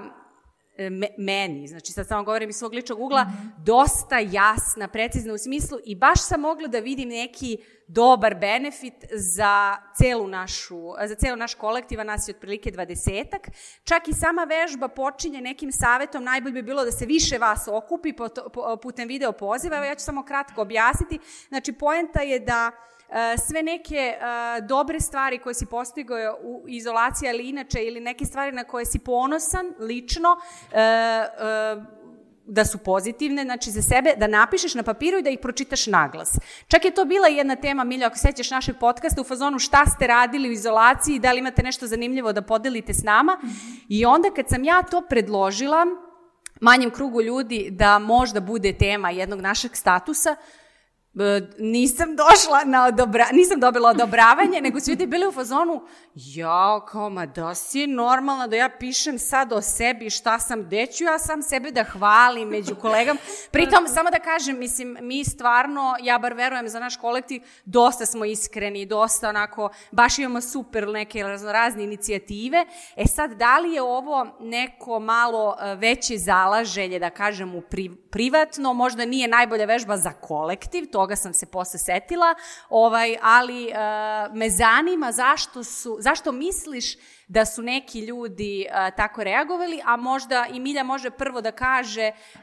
e, me, meni, znači sad samo govorim iz svog ličnog ugla, mm -hmm. dosta jasna, precizna u smislu i baš sam mogla da vidim neki dobar benefit za celu našu, za celu naš kolektiv, nas je otprilike dvadesetak. Čak i sama vežba počinje nekim savetom, najbolje bi bilo da se više vas okupi putem video poziva. Evo ja ću samo kratko objasniti. Znači, poenta je da sve neke dobre stvari koje si postigao u izolaciji, ali inače, ili neke stvari na koje si ponosan lično, eh, da su pozitivne, znači za sebe, da napišeš na papiru i da ih pročitaš naglas. Čak je to bila jedna tema, Milja, ako sećaš našeg podcasta u fazonu šta ste radili u izolaciji, da li imate nešto zanimljivo da podelite s nama. I onda kad sam ja to predložila, manjem krugu ljudi da možda bude tema jednog našeg statusa, nisam došla na odobra, nisam dobila odobravanje, nego su ljudi bili u fazonu, ja, kao, ma da si normalna da ja pišem sad o sebi šta sam, deću ja sam sebe da hvalim među kolegam. Pritom, samo da kažem, mislim, mi stvarno, ja bar verujem za naš kolektiv, dosta smo iskreni, dosta onako, baš imamo super neke razne inicijative. E sad, da li je ovo neko malo e, veće zalaženje, da kažem, u pri, privatno, možda nije najbolja vežba za kolektiv, toga sam se posle setila, ovaj, ali uh, me zanima zašto, su, zašto misliš da su neki ljudi uh, tako reagovali, a možda i Milja može prvo da kaže uh,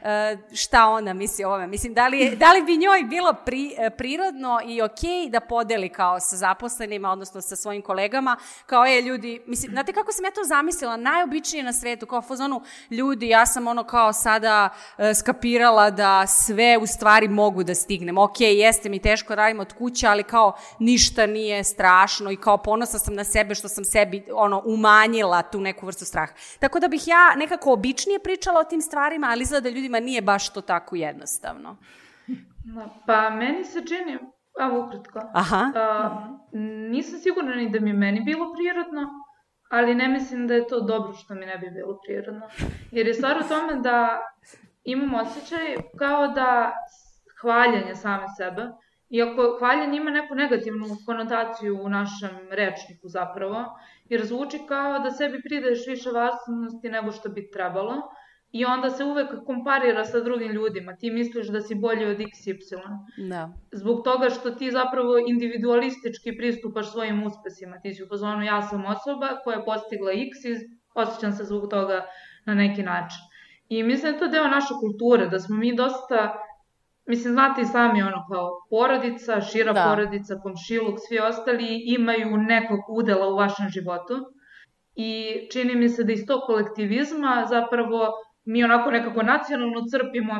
šta ona misli o ovome. Mislim, da li, je, da li bi njoj bilo pri, uh, prirodno i okej okay da podeli kao sa zaposlenima, odnosno sa svojim kolegama, kao je ljudi, mislim, znate kako sam ja to zamislila, najobičnije na svetu, kao fazonu ljudi, ja sam ono kao sada uh, skapirala da sve u stvari mogu da stignem. Okay, jeste mi teško radim od kuće, ali kao ništa nije strašno i kao ponosa sam na sebe što sam sebi ono umanjila tu neku vrstu straha. Tako da bih ja nekako običnije pričala o tim stvarima, ali izgleda da ljudima nije baš to tako jednostavno. Pa meni se čini, a ukratko, Aha. A, nisam sigurna ni da mi meni bilo prirodno, ali ne mislim da je to dobro što mi ne bi bilo prirodno. Jer je stvar u tome da imam osjećaj kao da hvaljanje same sebe, iako hvaljanje ima neku negativnu konotaciju u našem rečniku zapravo, jer zvuči kao da sebi pridaješ više važnosti nego što bi trebalo i onda se uvek komparira sa drugim ljudima. Ti misliš da si bolji od XY. Da. Zbog toga što ti zapravo individualistički pristupaš svojim uspesima. Ti si u pozvonu ja sam osoba koja je postigla X i osjećam se zbog toga na neki način. I mislim da je to deo naše kulture, da smo mi dosta Mislim, znate i sami ono kao porodica, šira da. porodica, komšiluk, svi ostali imaju nekog udela u vašem životu. I čini mi se da iz tog kolektivizma zapravo mi onako nekako nacionalno crpimo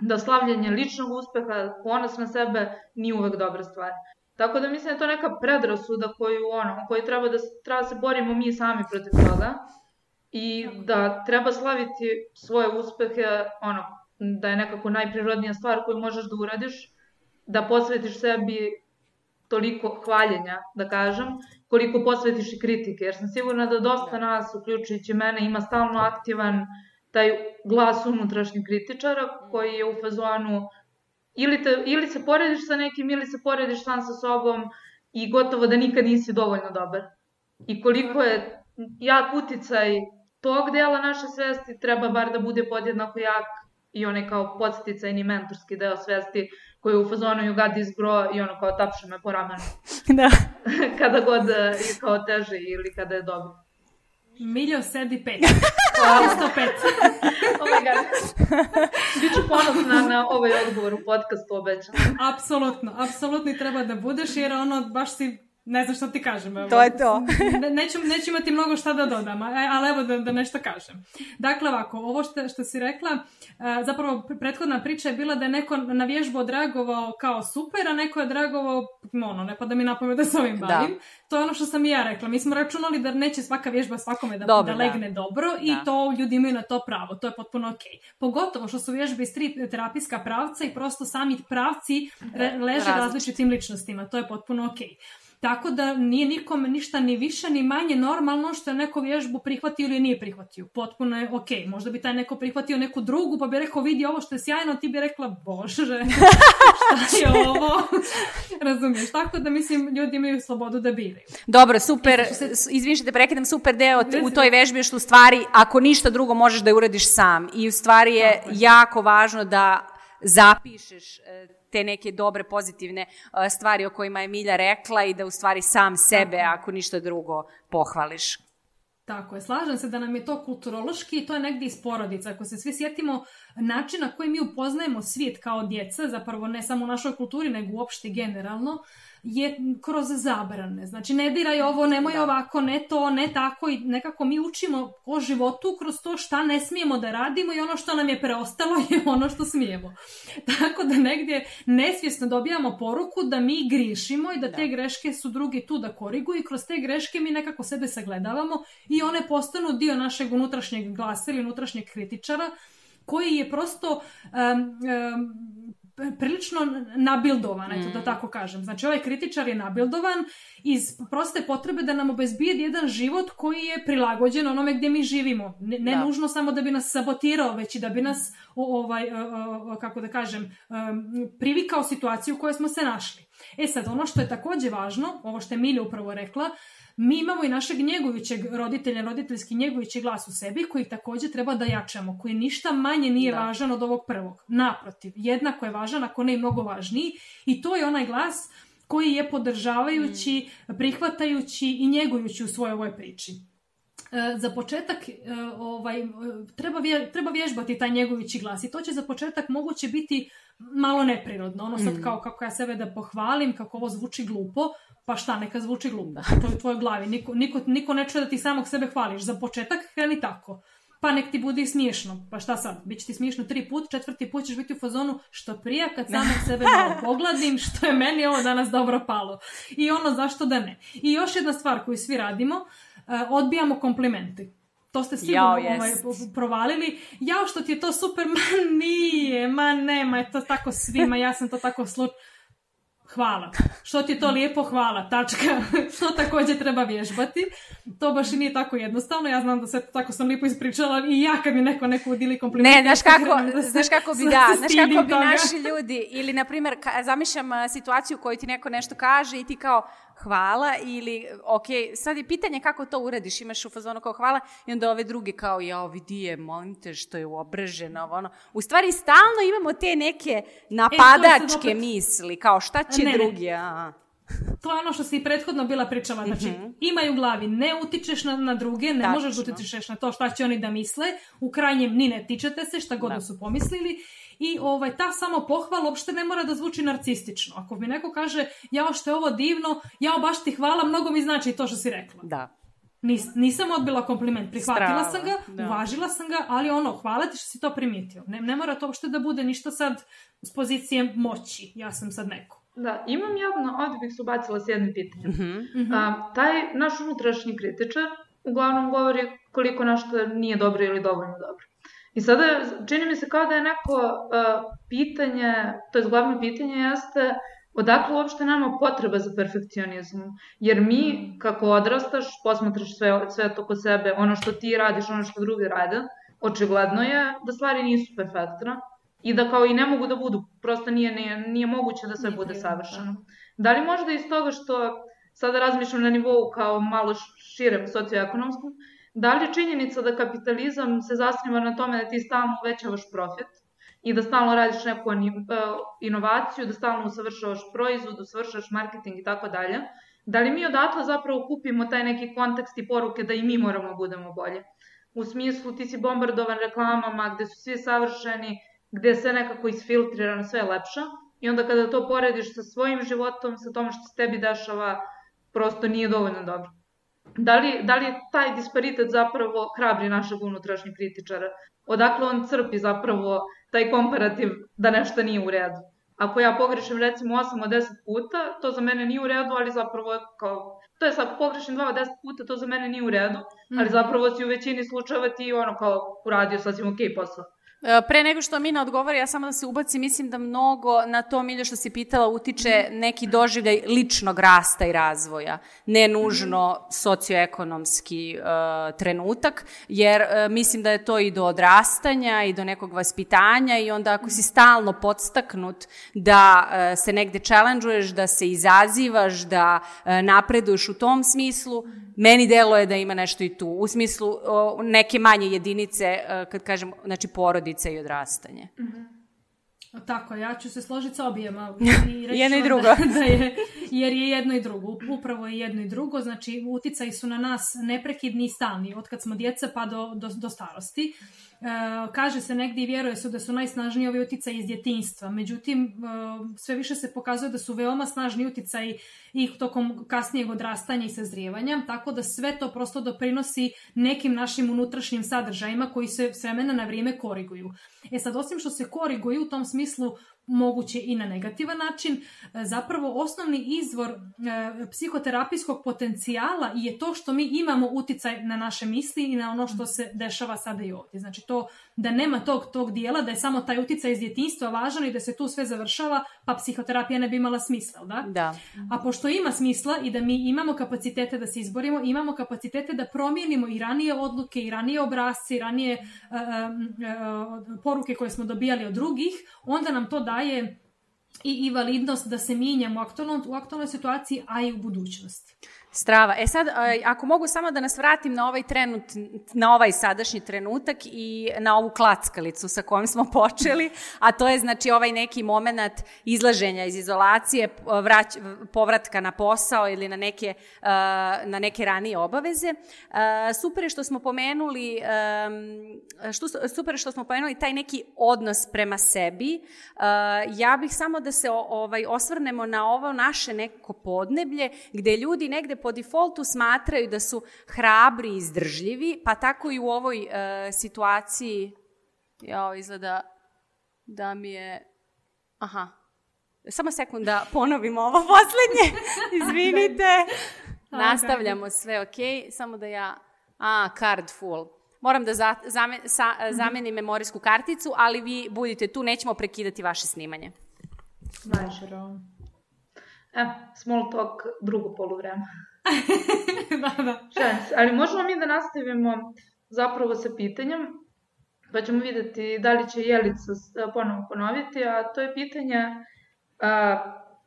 da slavljanje ličnog uspeha, ponos na sebe, nije uvek dobra stvar. Tako da mislim da je to neka predrasuda koju, ono, koju treba da, treba da se borimo mi sami protiv toga i da treba slaviti svoje uspehe ono, da je nekako najprirodnija stvar koju možeš da uradiš, da posvetiš sebi toliko hvaljenja, da kažem, koliko posvetiš i kritike, jer sam sigurna da dosta nas, uključujući mene, ima stalno aktivan taj glas unutrašnjih kritičara koji je u fazonu ili, te, ili se porediš sa nekim ili se porediš sam sa sobom i gotovo da nikad nisi dovoljno dobar. I koliko je jak uticaj tog dela naše svesti treba bar da bude podjednako jak i onaj kao podsticajni mentorski deo svesti koji je u fazonu you got this bro i ono kao tapše me po ramenu. [LAUGHS] Da. [LAUGHS] kada god je kao teže ili kada je dobro. Miljo sedi pet. [LAUGHS] Hvala 105. oh my god. Biću ponosna na ovaj odgovor u podcastu, obećam. Apsolutno, apsolutno i treba da budeš jer ono baš si ne znam šta ti kažem. Evo. To je to. [LAUGHS] ne, neću, neću imati mnogo šta da dodam, ali evo da, da nešto kažem. Dakle, ovako, ovo što, što si rekla, zapravo prethodna priča je bila da je neko na vježbu odragovao kao super, a neko je odragovao, ono, ne pa da mi napome da se ovim da. bavim. Da. To je ono što sam i ja rekla. Mi smo računali da neće svaka vježba svakome da, dobro, da legne da. dobro i da. to ljudi imaju na to pravo. To je potpuno okej. Okay. Pogotovo što su vježbe iz tri terapijska pravca i prosto sami pravci re, leže različitim ličnostima. To je potpuno okej. Tako da nije nikome ništa ni više ni manje normalno što je neko vježbu prihvatio ili nije prihvatio. Potpuno je ok. Možda bi taj neko prihvatio neku drugu pa bi rekao vidi ovo što je sjajno, ti bi rekla bože, [LAUGHS] šta je ovo? [LAUGHS] Razumiješ? Tako da mislim ljudi imaju slobodu da biraju. Dobro, super, se... izvini što te prekidam, super deo u toj vežbi što u stvari ako ništa drugo možeš da je uradiš sam i u stvari je jako važno da zapišeš e, te neke dobre, pozitivne stvari o kojima je Milja rekla i da u stvari sam sebe, ako ništa drugo, pohvališ. Tako je, slažem se da nam je to kulturološki i to je negdje iz porodica. Ako se svi sjetimo načina koji mi upoznajemo svijet kao djeca, zapravo ne samo u našoj kulturi, nego uopšte generalno, je kroz zabrane. Znači, ne diraj ovo, nemoj da. ovako, ne to, ne tako i nekako mi učimo o životu kroz to šta ne smijemo da radimo i ono što nam je preostalo je ono što smijemo. [LAUGHS] Tako da negdje nesvjesno dobijamo poruku da mi grišimo i da, da. te greške su drugi tu da koriguju i kroz te greške mi nekako sebe sagledavamo i one postanu dio našeg unutrašnjeg glasa ili unutrašnjeg kritičara koji je prosto um, um, prilično nabildovan, eto da mm. tako kažem. Znači ovaj kritičar je nabildovan iz proste potrebe da nam obezbijedi jedan život koji je prilagođen onome gdje mi živimo. Ne, ne da. nužno samo da bi nas sabotirao, već i da bi nas ovaj, kako da kažem, privikao situaciju u kojoj smo se našli. E sad, ono što je takođe važno, ovo što je Milja upravo rekla, mi imamo i našeg njegujućeg roditelja, roditeljski njegujući glas u sebi koji takođe treba da jačamo, koji ništa manje nije da. važan od ovog prvog. Naprotiv, jednako je važan, ako ne i mnogo važniji i to je onaj glas koji je podržavajući, mm. prihvatajući i njegujući u svojoj ovoj priči. E, za početak e, ovaj, treba, vje, treba vježbati taj njegovići glas i to će za početak moguće biti malo neprirodno. Ono sad mm. kao kako ja sebe da pohvalim, kako ovo zvuči glupo, pa šta, neka zvuči glupo. To je u tvojoj glavi. Niko, niko, niko ne čuje da ti samog sebe hvališ. Za početak kreni tako. Pa nek ti bude smiješno. Pa šta sad? Biće ti smiješno tri put, četvrti put ćeš biti u fazonu što prija kad samog [LAUGHS] sebe malo pogladim, što je meni ovo danas dobro palo. I ono zašto da ne. I još jedna stvar koju svi radimo, uh, odbijamo komplimente. To ste sigurno Jao, yes. ovaj, provalili. Jao što ti je to super, [LAUGHS] ma nije, ma nema, je to tako svima, ja sam to tako slučaj hvala. Što ti je to lijepo, hvala, tačka. [LAUGHS] Što takođe treba vježbati. To baš i nije tako jednostavno. Ja znam da se tako sam lijepo ispričala i ja kad mi neko neko udili kompliment. Ne, znaš kako, da znaš kako bi [LAUGHS] da, znaš kako bi toga. naši ljudi, ili na primjer, zamišljam situaciju koju ti neko nešto kaže i ti kao, hvala ili, ok, sad je pitanje kako to uradiš, imaš u fazonu kao hvala i onda ove druge kao, ja, vidi je, molim te, što je uobraženo, ono. U stvari, stalno imamo te neke napadačke e, misli, kao šta će ne, drugi, a... To je ono što si prethodno bila pričala, znači mm -hmm. imaju u glavi, ne utičeš na, na druge, ne Tačno. možeš da utičeš na to šta će oni da misle, u krajnjem ni ne tičete se šta god da. su pomislili i ovaj, ta samo pohvala uopšte ne mora da zvuči narcistično. Ako mi neko kaže, ja što je ovo divno, ja baš ti hvala, mnogo mi znači to što si rekla. Da. Nis, nisam odbila kompliment, prihvatila Strava, sam ga, da. uvažila sam ga, ali ono, hvala ti što si to primijetio. Ne, ne mora to uopšte da bude ništa sad s pozicije moći, ja sam sad neko. Da, imam javno, ovdje bih se ubacila s jednim pitanjem. Mm -hmm. A, taj naš unutrašnji kritičar uglavnom govori koliko našto nije dobro ili dovoljno dobro. I sada čini mi se kao da je neko uh, pitanje, to je glavno pitanje jeste odakle uopšte nama potreba za perfekcionizmom. Jer mi, kako odrastaš, posmatraš sve, sve to kod sebe, ono što ti radiš, ono što drugi rade, očigledno je da stvari nisu perfektne i da kao i ne mogu da budu, prosto nije, nije, nije moguće da sve nije bude savršeno. Da li možda iz toga što sada razmišljam na nivou kao malo širem socioekonomskom, da li je činjenica da kapitalizam se zasniva na tome da ti stalno uvećavaš profit i da stalno radiš neku e, inovaciju, da stalno usavršavaš proizvod, usavršavaš marketing i tako dalje, da li mi odatle zapravo kupimo taj neki kontekst i poruke da i mi moramo da budemo bolje? U smislu ti si bombardovan reklamama gde su svi savršeni, gde sve nekako isfiltrirano, sve je lepše i onda kada to porediš sa svojim životom, sa tome što se tebi dešava, prosto nije dovoljno dobro. Da li, da li taj disparitet zapravo hrabri našeg unutrašnjeg kritičara? Odakle on crpi zapravo taj komparativ da nešto nije u redu? Ako ja pogrešim recimo 8 od 10 puta, to za mene nije u redu, ali zapravo kao... To je ako pogrešim 2 od 10 puta, to za mene nije u redu, ali mhm. zapravo si u većini slučajeva ti ono kao uradio sasvim okej okay posao. E, pre nego što Mina odgovori, ja samo da se ubacim, mislim da mnogo na to, Milja, što si pitala, utiče neki doživljaj ličnog rasta i razvoja, ne nužno socioekonomski uh, trenutak, jer uh, mislim da je to i do odrastanja i do nekog vaspitanja i onda ako si stalno podstaknut da uh, se negde challenge da se izazivaš, da uh, napreduješ u tom smislu, meni delo je da ima nešto i tu, u smislu uh, neke manje jedinice, uh, kad kažem, znači porodi porodica i odrastanje. Mm -hmm. Tako, ja ću se složiti sa objema. [LAUGHS] I reći jedno i drugo. Da, [LAUGHS] da je, jer je jedno i drugo. Upravo je jedno i drugo. Znači, uticaji su na nas neprekidni i stalni, od kad smo djeca pa do, do, do starosti. E, kaže se negdje i vjeruje se da su najsnažniji ovi uticaji iz djetinstva. Međutim, e, sve više se pokazuje da su veoma snažni uticaji i tokom kasnijeg odrastanja i sazrijevanja, tako da sve to prosto doprinosi nekim našim unutrašnjim sadržajima koji se s vremena na vrijeme koriguju. E sad, osim što se koriguju u tom smislu moguće i na negativan način. E, zapravo osnovni izvor e, psihoterapijskog potencijala je to što mi imamo uticaj na naše misli i na ono što se dešava sada i ovdje. Znači to da nema tog, tog dijela, da je samo taj uticaj iz djetinstva važan i da se tu sve završava, pa psihoterapija ne bi imala smisla, da? Da. A pošto ima smisla i da mi imamo kapacitete da se izborimo, imamo kapacitete da promijenimo i ranije odluke, i ranije obrazce, i ranije uh, uh, poruke koje smo dobijali od drugih, onda nam to daje i, i validnost da se aktualnoj, u aktualnoj situaciji, a i u budućnosti. Strava. E sad, ako mogu samo da nas vratim na ovaj trenut, na ovaj sadašnji trenutak i na ovu klackalicu sa kojom smo [LAUGHS] počeli, a to je znači ovaj neki moment izlaženja iz izolacije, vrać, povratka na posao ili na neke, na neke ranije obaveze. Super je što smo pomenuli što, super je što smo pomenuli taj neki odnos prema sebi. Ja bih samo da se ovaj osvrnemo na ovo naše neko podneblje gde ljudi negde po defaultu smatraju da su hrabri i izdržljivi, pa tako i u ovoj uh, situaciji, ja, izgleda da mi je... Aha, samo sekund da ponovim ovo [LAUGHS] poslednje, izvinite. Nastavljamo sve, ok, samo da ja... A, card full. Moram da za, zame, sa, zamenim memorijsku karticu, ali vi budite tu, nećemo prekidati vaše snimanje. Dobro. E, small talk, drugo polovreme. [LAUGHS] da, da. Šans. Ali možemo mi da nastavimo zapravo sa pitanjem, pa ćemo videti da li će Jelica ponovo ponoviti, a to je pitanje, a,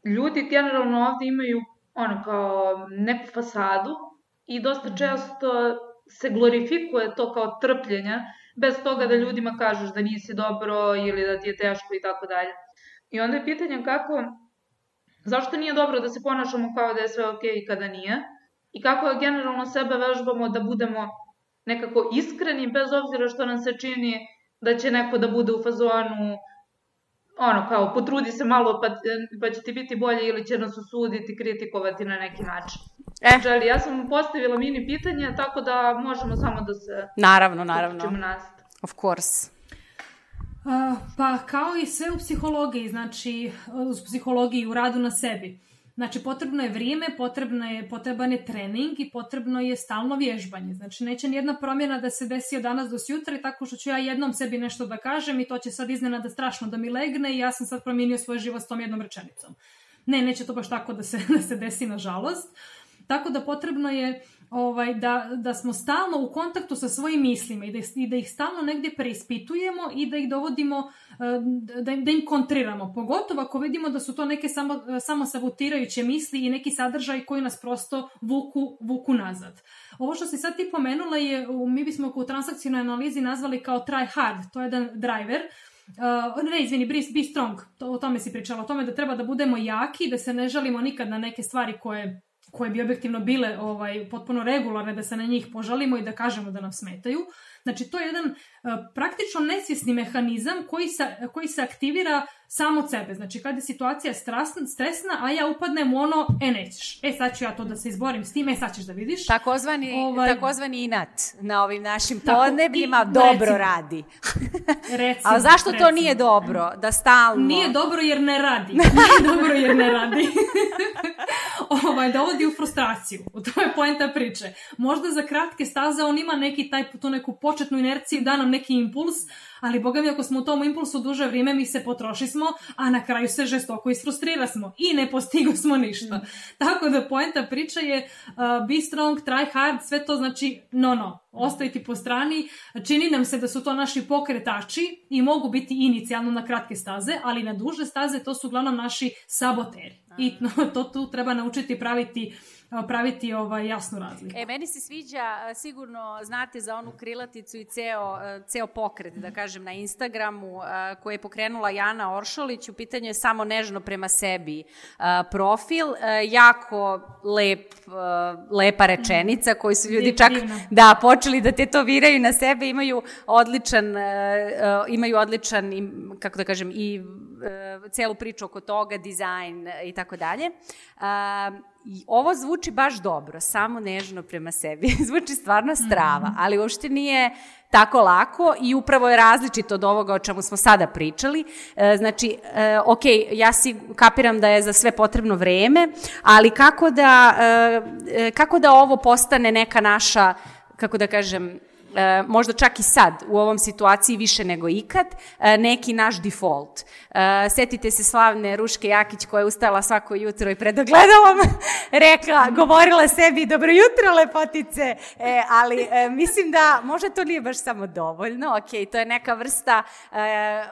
ljudi generalno ovde imaju ono kao neku fasadu i dosta mhm. često se glorifikuje to kao trpljenje, bez toga da ljudima kažeš da nisi dobro ili da ti je teško i tako dalje. I onda je pitanje kako Zašto nije dobro da se ponašamo kao da je sve ok kada nije? I kako generalno sebe vežbamo da budemo nekako iskreni bez obzira što nam se čini da će neko da bude u fazonu ono kao potrudi se malo pa, pa će ti biti bolje ili će nas osuditi, kritikovati na neki način. E. Želi, ja sam postavila mini pitanje tako da možemo samo da se... Naravno, naravno. Nast. Of course. Pa kao i sve u psihologiji, znači u psihologiji u radu na sebi. Znači potrebno je vrijeme, potrebno je, potreban je trening i potrebno je stalno vježbanje. Znači neće nijedna promjena da se desi od danas do sutra i tako što ću ja jednom sebi nešto da kažem i to će sad iznenada strašno da mi legne i ja sam sad promijenio svoj život s tom jednom rečenicom. Ne, neće to baš tako da se, [LAUGHS] da se desi, nažalost. Tako da potrebno je ovaj, da, da smo stalno u kontaktu sa svojim mislima i da, i da ih stalno negdje preispitujemo i da ih dovodimo, eh, da, da im kontriramo. Pogotovo ako vidimo da su to neke samo, samo sabotirajuće misli i neki sadržaj koji nas prosto vuku, vuku nazad. Ovo što si sad ti pomenula je, mi bismo u transakcijnoj analizi nazvali kao try hard, to je jedan driver, Uh, ne, izvini, be, be strong, to, o tome si pričala, o tome da treba da budemo jaki, da se ne žalimo nikad na neke stvari koje koje bi objektivno bile ovaj, potpuno regularne, da se na njih požalimo i da kažemo da nam smetaju. Znači, to je jedan uh, praktično nesvjesni mehanizam koji se, koji se aktivira samo od sebe. Znači, kada je situacija stresna, stresna, a ja upadnem u ono, e, nećeš. E, sad ću ja to da se izborim s tim, e, sad ćeš da vidiš. Takozvani, ovaj, takozvani inat na ovim našim podnebljima dobro recimo, radi. [LAUGHS] recimo, a zašto recimo. to nije dobro? Da stalno... Nije dobro jer ne radi. Nije dobro jer ne radi. [LAUGHS] ovaj, dovodi u frustraciju. [LAUGHS] To je poenta priče. Možda za kratke staze on ima neki taj, tu neku početnu inerciju, da nam neki impuls, ali boga mi ako smo u tom impulsu duže vrijeme mi se potroši smo, a na kraju se žestoko isfrustrira smo i ne postigo smo ništa. Mm. Tako da poenta priče je uh, be strong, try hard, sve to znači no no, ostaviti po strani. Čini nam se da su to naši pokretači i mogu biti inicijalno na kratke staze, ali na duže staze to su uglavnom naši saboteri. I to tu treba naučiti praviti praviti ovaj, jasnu razliku. E, meni se sviđa, sigurno znate za onu krilaticu i ceo, ceo pokret, da kažem, na Instagramu, koje je pokrenula Jana Oršolić, u pitanju je samo nežno prema sebi profil, jako lep, lepa rečenica koju su ljudi čak da počeli da tetoviraju na sebe, imaju odličan, imaju odličan, kako da kažem, i celu priču oko toga, dizajn i tako dalje. I ovo zvuči baš dobro, samo nežno prema sebi. [LAUGHS] zvuči stvarno strava, mm. ali uopšte nije tako lako i upravo je različito od ovoga o čemu smo sada pričali. E, znači, e, ok, ja si kapiram da je za sve potrebno vreme, ali kako da, e, kako da ovo postane neka naša, kako da kažem, e, možda čak i sad u ovom situaciji više nego ikad, e, neki naš default. E, setite se slavne Ruške Jakić koja je ustala svako jutro i pred ogledalom [LAUGHS] rekla, govorila sebi dobro jutro lepotice, e, ali e, mislim da možda to nije baš samo dovoljno, ok, to je neka vrsta e,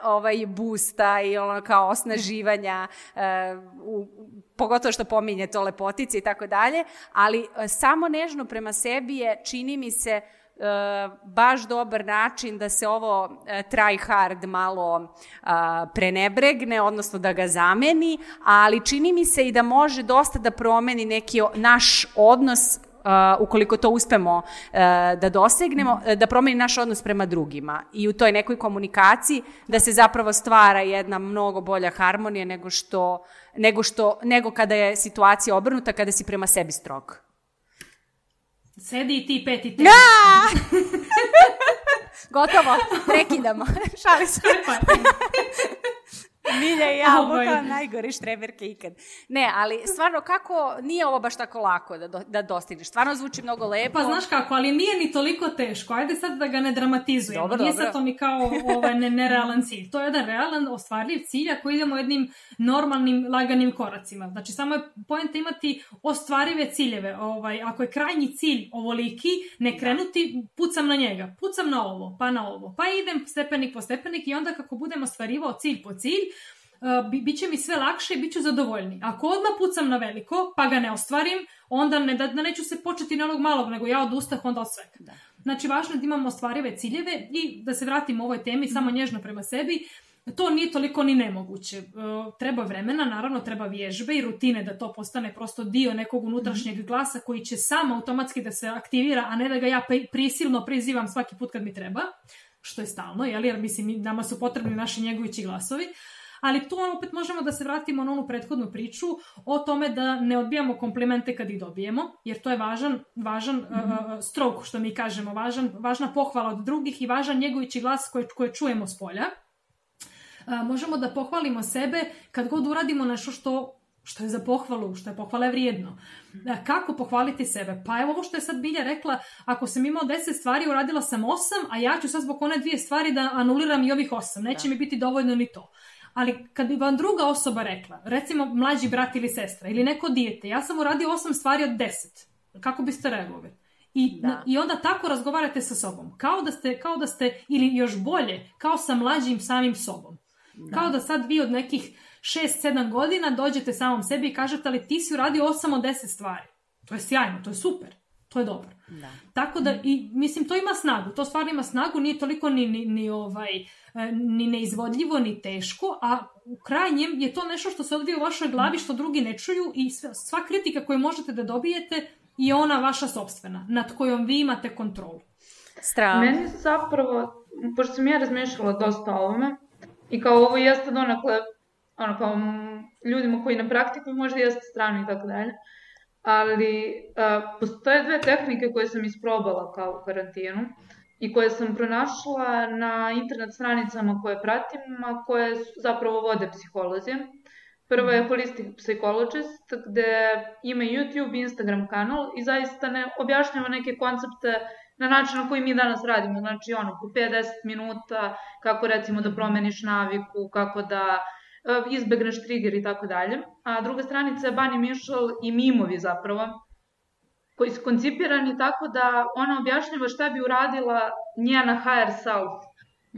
ovaj boosta i ono kao osnaživanja e, u, pogotovo što pominje to lepotice i tako dalje, ali e, samo nežno prema sebi je, čini mi se, baš dobar način da se ovo e, try hard malo prenebregne, odnosno da ga zameni, ali čini mi se i da može dosta da promeni neki naš odnos Uh, ukoliko to uspemo uh, da dosegnemo, uh, da promeni naš odnos prema drugima i u toj nekoj komunikaciji da se zapravo stvara jedna mnogo bolja harmonija nego što, nego što, nego kada je situacija obrnuta, kada si prema sebi strog. Sedi i ti peti te. Da! [LAUGHS] Gotovo, prekidamo. [LAUGHS] Šali se. [LAUGHS] Milja i [LAUGHS] ja, ovaj. kao najgore štreberke ikad. Ne, ali stvarno kako, nije ovo baš tako lako da, do, da dostigneš. Stvarno zvuči mnogo lepo. Pa znaš kako, ali nije ni toliko teško. Ajde sad da ga ne dramatizujemo. Dobro, nije dobro. sad to ni kao [LAUGHS] ovaj, ne, nerealan cilj. To je jedan realan, ostvarljiv cilj ako idemo jednim normalnim, laganim koracima. Znači, samo je pojenta imati ostvarive ciljeve. Ovaj, ako je krajnji cilj ovoliki, ne krenuti, pucam na njega. Pucam na ovo, pa na ovo. Pa idem stepenik po stepenik i onda kako budem ostvarivao cilj po cilj, bi, bit će mi sve lakše i bit ću zadovoljni. Ako odmah pucam na veliko, pa ga ne ostvarim, onda ne, da, da neću se početi na onog malog, nego ja odustah onda od svega. Da. Znači, važno je da imamo ostvarive ciljeve i da se vratimo ovoj temi, mm. samo nježno prema sebi, to nije toliko ni nemoguće. Uh, treba vremena, naravno treba vježbe i rutine da to postane prosto dio nekog unutrašnjeg mm. glasa koji će sam automatski da se aktivira, a ne da ga ja prisilno prizivam svaki put kad mi treba, što je stalno, jel? jer mislim, nama su potrebni naši njegovići glasovi. Uh, ali tu opet možemo da se vratimo na onu prethodnu priču o tome da ne odbijamo komplimente kad ih dobijemo, jer to je važan, važan mm -hmm. uh, stroke, što mi kažemo, važan, važna pohvala od drugih i važan njegovići glas koje, koje čujemo s polja. Uh, možemo da pohvalimo sebe kad god uradimo nešto što što je za pohvalu, što je pohvale vrijedno. Kako pohvaliti sebe? Pa evo ovo što je sad Bilja rekla, ako sam imao 10 stvari, uradila sam 8, a ja ću sad zbog one dvije stvari da anuliram i ovih 8. Neće da. mi biti dovoljno ni to Ali kad bi vam druga osoba rekla, recimo mlađi brat ili sestra ili neko dijete, ja sam uradio osam stvari od deset, kako biste reagovali? I, Da. I onda tako razgovarate sa sobom. Kao da ste, kao da ste, ili još bolje, kao sa mlađim samim sobom. Kao da sad vi od nekih 6-7 godina dođete samom sebi i kažete, ali ti si uradio 8 od 10 stvari. To je sjajno, to je super, to je dobro. Da. Tako da, i, mislim, to ima snagu, to stvarno ima snagu, nije toliko ni, ni, ni, ovaj, e, ni neizvodljivo, ni teško, a u krajnjem je to nešto što se odvija u vašoj glavi, što drugi ne čuju i sve, sva kritika koju možete da dobijete je ona vaša sobstvena, nad kojom vi imate kontrolu. Strava. Meni zapravo, pošto sam ja razmišljala dosta o ovome, i kao ovo jeste donakle, ono kao ljudima koji ne praktikuju, možda jeste strano i tako dalje, ali a, postoje dve tehnike koje sam isprobala kao u karantinu i koje sam pronašla na internet stranicama koje pratim, a koje su, zapravo vode psiholozi. Prva je Holistic Psychologist, gde ima YouTube i Instagram kanal i zaista ne objašnjava neke koncepte na način na koji mi danas radimo. Znači, ono, po 5-10 minuta, kako recimo da promeniš naviku, kako da izbegneš trigger i tako dalje. A druga stranica je Bunny Mišel i mimovi zapravo, koji su koncipirani tako da ona objašnjava šta bi uradila njena higher self.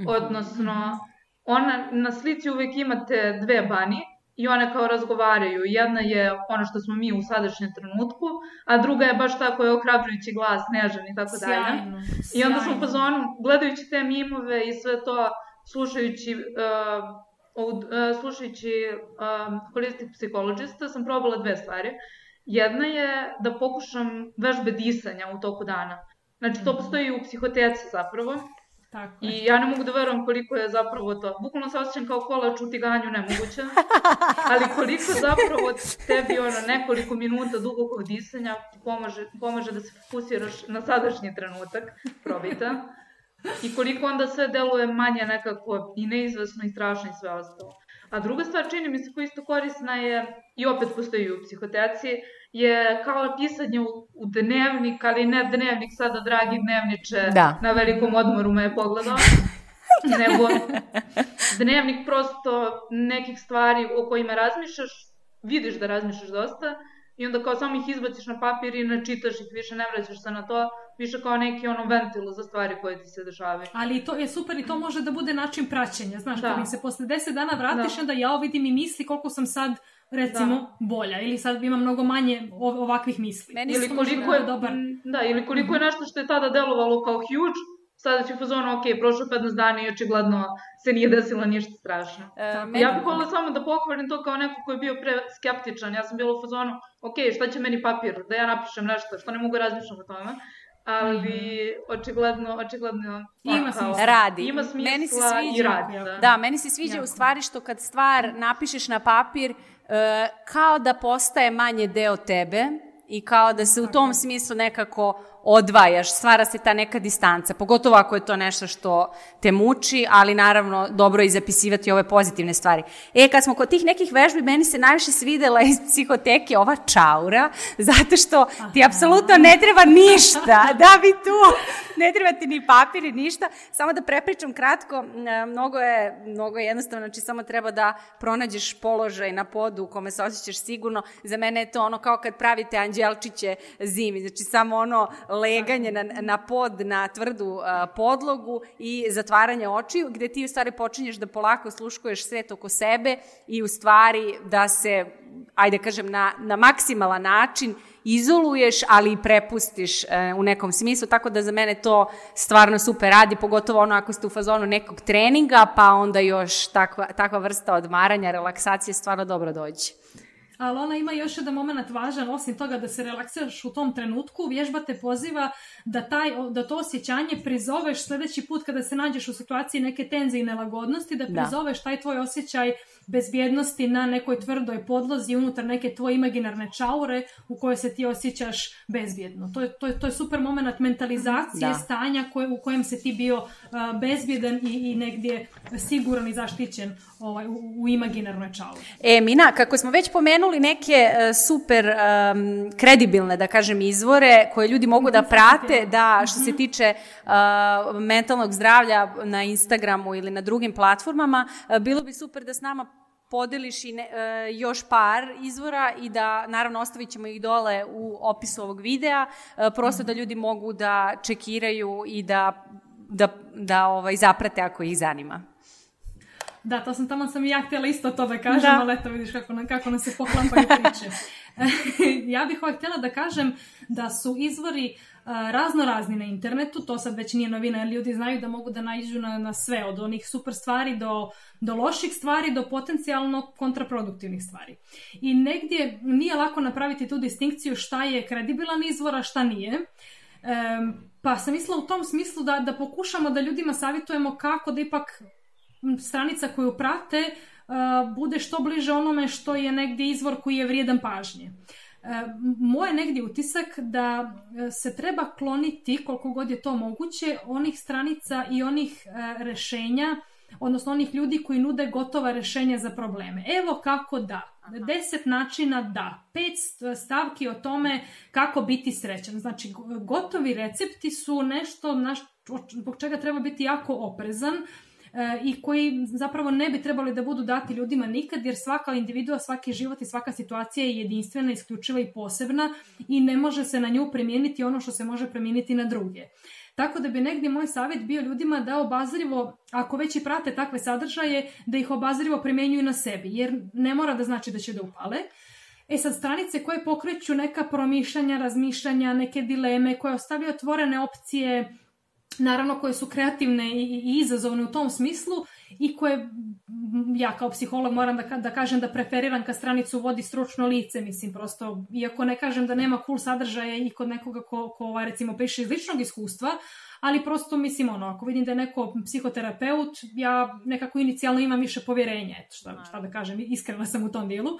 Odnosno, ona, na slici uvek imate dve bani i one kao razgovaraju. Jedna je ono što smo mi u sadašnjem trenutku, a druga je baš tako je ohrabrujući glas, nežan i tako dalje. Sjajno, I onda sam u fazonu, gledajući te mimove i sve to, slušajući, uh, od, uh, slušajući um, Holistic Psychologista, sam probala dve stvari. Jedna je da pokušam vežbe disanja u toku dana. Znači, to postoji i u psihoteci zapravo. Tako je. I ja ne mogu da verujem koliko je zapravo to. Bukvalno se osjećam kao kolač u tiganju, nemoguće. [LAUGHS] Ali koliko zapravo tebi ono nekoliko minuta dubokog disanja pomaže, pomaže da se fokusiraš na sadašnji trenutak. Probajte. [LAUGHS] I koliko onda sve deluje manje nekako i neizvesno i strašno i sve ostalo. A druga stvar, čini mi se koja isto korisna je, i opet postoji u psihoteci, je kao pisanje u, u dnevnik, ali ne dnevnik sada, dragi dnevniče, Da. na velikom odmoru me je pogledao, [LAUGHS] nego dnevnik prosto nekih stvari o kojima razmišljaš, vidiš da razmišljaš dosta, i onda kao samo ih izbaciš na papir i ne čitaš ih, više ne vraćaš se na to, više kao neki ono ventil za stvari koje ti se dešavaju. Ali to je super i to može da bude način praćenja. Znaš, Da. kad mi se posle 10 dana vratiš, Da. onda ja vidim i misli koliko sam sad, recimo, bolja. Ili sad imam mnogo manje ov- ovakvih misli. Meni Ili koliko možda je, dobar. da, ili koliko je nešto što je tada delovalo kao huge, sada će u fazonu, ok, prošlo 15 dana i očigledno se nije desilo ništa strašno. E, Ja bih volila samo da pohvalim to kao neko ko je bio pre skeptičan. Ja sam bila u fazonu, ok, šta će meni papir, da ja napišem nešto, što ne mogu razmišljati o tome. Ali, očigledno, očigledno, Ima ono, kao, smisla. Radi. Ima smisla Meni se i sviđa. radi. Jako, Da. Da, meni se sviđa Jako. u stvari što kad stvar napišeš na papir, e, kao da postaje manje deo tebe i kao da se u tom smislu nekako odvajaš, stvara se ta neka distanca, pogotovo ako je to nešto što te muči, ali naravno dobro je i zapisivati ove pozitivne stvari. E, kad smo kod tih nekih vežbi, meni se najviše svidela iz psihoteke ova čaura, zato što ti apsolutno ne treba ništa da bi tu, ne treba ti ni papir ni ništa, samo da prepričam kratko, mnogo je, mnogo je jednostavno, znači samo treba da pronađeš položaj na podu u kome se osjećaš sigurno, za mene je to ono kao kad pravite anđelčiće zimi, znači samo ono leganje na, na pod, na tvrdu a, podlogu i zatvaranje očiju, gde ti u stvari počinješ da polako sluškuješ svet oko sebe i u stvari da se, ajde kažem, na, na maksimalan način izoluješ, ali i prepustiš e, u nekom smislu, tako da za mene to stvarno super radi, pogotovo ono ako ste u fazonu nekog treninga, pa onda još takva, takva vrsta odmaranja, relaksacije stvarno dobro dođe. Ali ona ima još jedan moment važan, osim toga da se relaksiraš u tom trenutku, vježba te poziva da, taj, da to osjećanje prizoveš sledeći put kada se nađeš u situaciji neke tenze i nelagodnosti, da Da. prizoveš taj tvoj osjećaj bezbjednosti na nekoj tvrdoj podlozi unutar neke tvoje imaginarne čaure u kojoj se ti osjećaš bezbjedno. To je, to je, to je super moment mentalizacije da. stanja koje, u kojem se ti bio uh, bezbjedan i, i negdje siguran i zaštićen ovaj, u, u imaginarnoj čauri. E, Mina, kako smo već pomenuli neke uh, super um, kredibilne, da kažem, izvore koje ljudi mogu da prate, da, što se mhm. tiče uh, mentalnog zdravlja na Instagramu ili na drugim platformama, uh, bilo bi super da s nama podeliš i ne, e, još par izvora i da naravno ostavit ćemo ih dole u opisu ovog videa, e, prosto da ljudi mogu da čekiraju i da, da, da ovaj, zaprate ako ih zanima. Da, to sam tamo sam i ja htjela isto to da kažem, da. ali eto vidiš kako, kako nas se poklapaju priče. [LAUGHS] ja bih ovaj htjela da kažem da su izvori razno razni na internetu, to sad već nije novina, jer ljudi znaju da mogu da naiđu na, na sve, od onih super stvari do, do loših stvari, do potencijalno kontraproduktivnih stvari. I negdje nije lako napraviti tu distinkciju šta je kredibilan izvor, a šta nije. E, pa sam mislila u tom smislu da, da pokušamo da ljudima savjetujemo kako da ipak stranica koju prate uh, bude što bliže onome što je negdje izvor koji je vrijedan pažnje. Uh, moj je negdje utisak da se treba kloniti koliko god je to moguće onih stranica i onih rešenja odnosno onih ljudi koji nude gotova rešenja za probleme. Evo kako da. Deset načina da. Pet stavki o tome kako biti srećan. Znači, gotovi recepti su nešto na zbog čega treba biti jako oprezan E, i koji zapravo ne bi trebali da budu dati ljudima nikad jer svaka individua, svaki život i svaka situacija je jedinstvena, isključiva i posebna i ne može se na nju primijeniti ono što se može primijeniti na druge. Tako da bi negdje moj savjet bio ljudima da obazrivo, ako već i prate takve sadržaje, da ih obazrivo primjenjuju na sebi, jer ne mora da znači da će da upale. E sad, stranice koje pokreću neka promišljanja, razmišljanja, neke dileme, koje ostavljaju otvorene opcije, naravno koje su kreativne i, izazovne u tom smislu i koje ja kao psiholog moram da, da kažem da preferiram ka stranicu vodi stručno lice, mislim prosto, iako ne kažem da nema cool sadržaja i kod nekoga ko, ko ovaj, recimo piše iz ličnog iskustva, ali prosto mislim ono, ako vidim da je neko psihoterapeut, ja nekako inicijalno imam više povjerenja, eto šta, šta da kažem, iskrena sam u tom dijelu.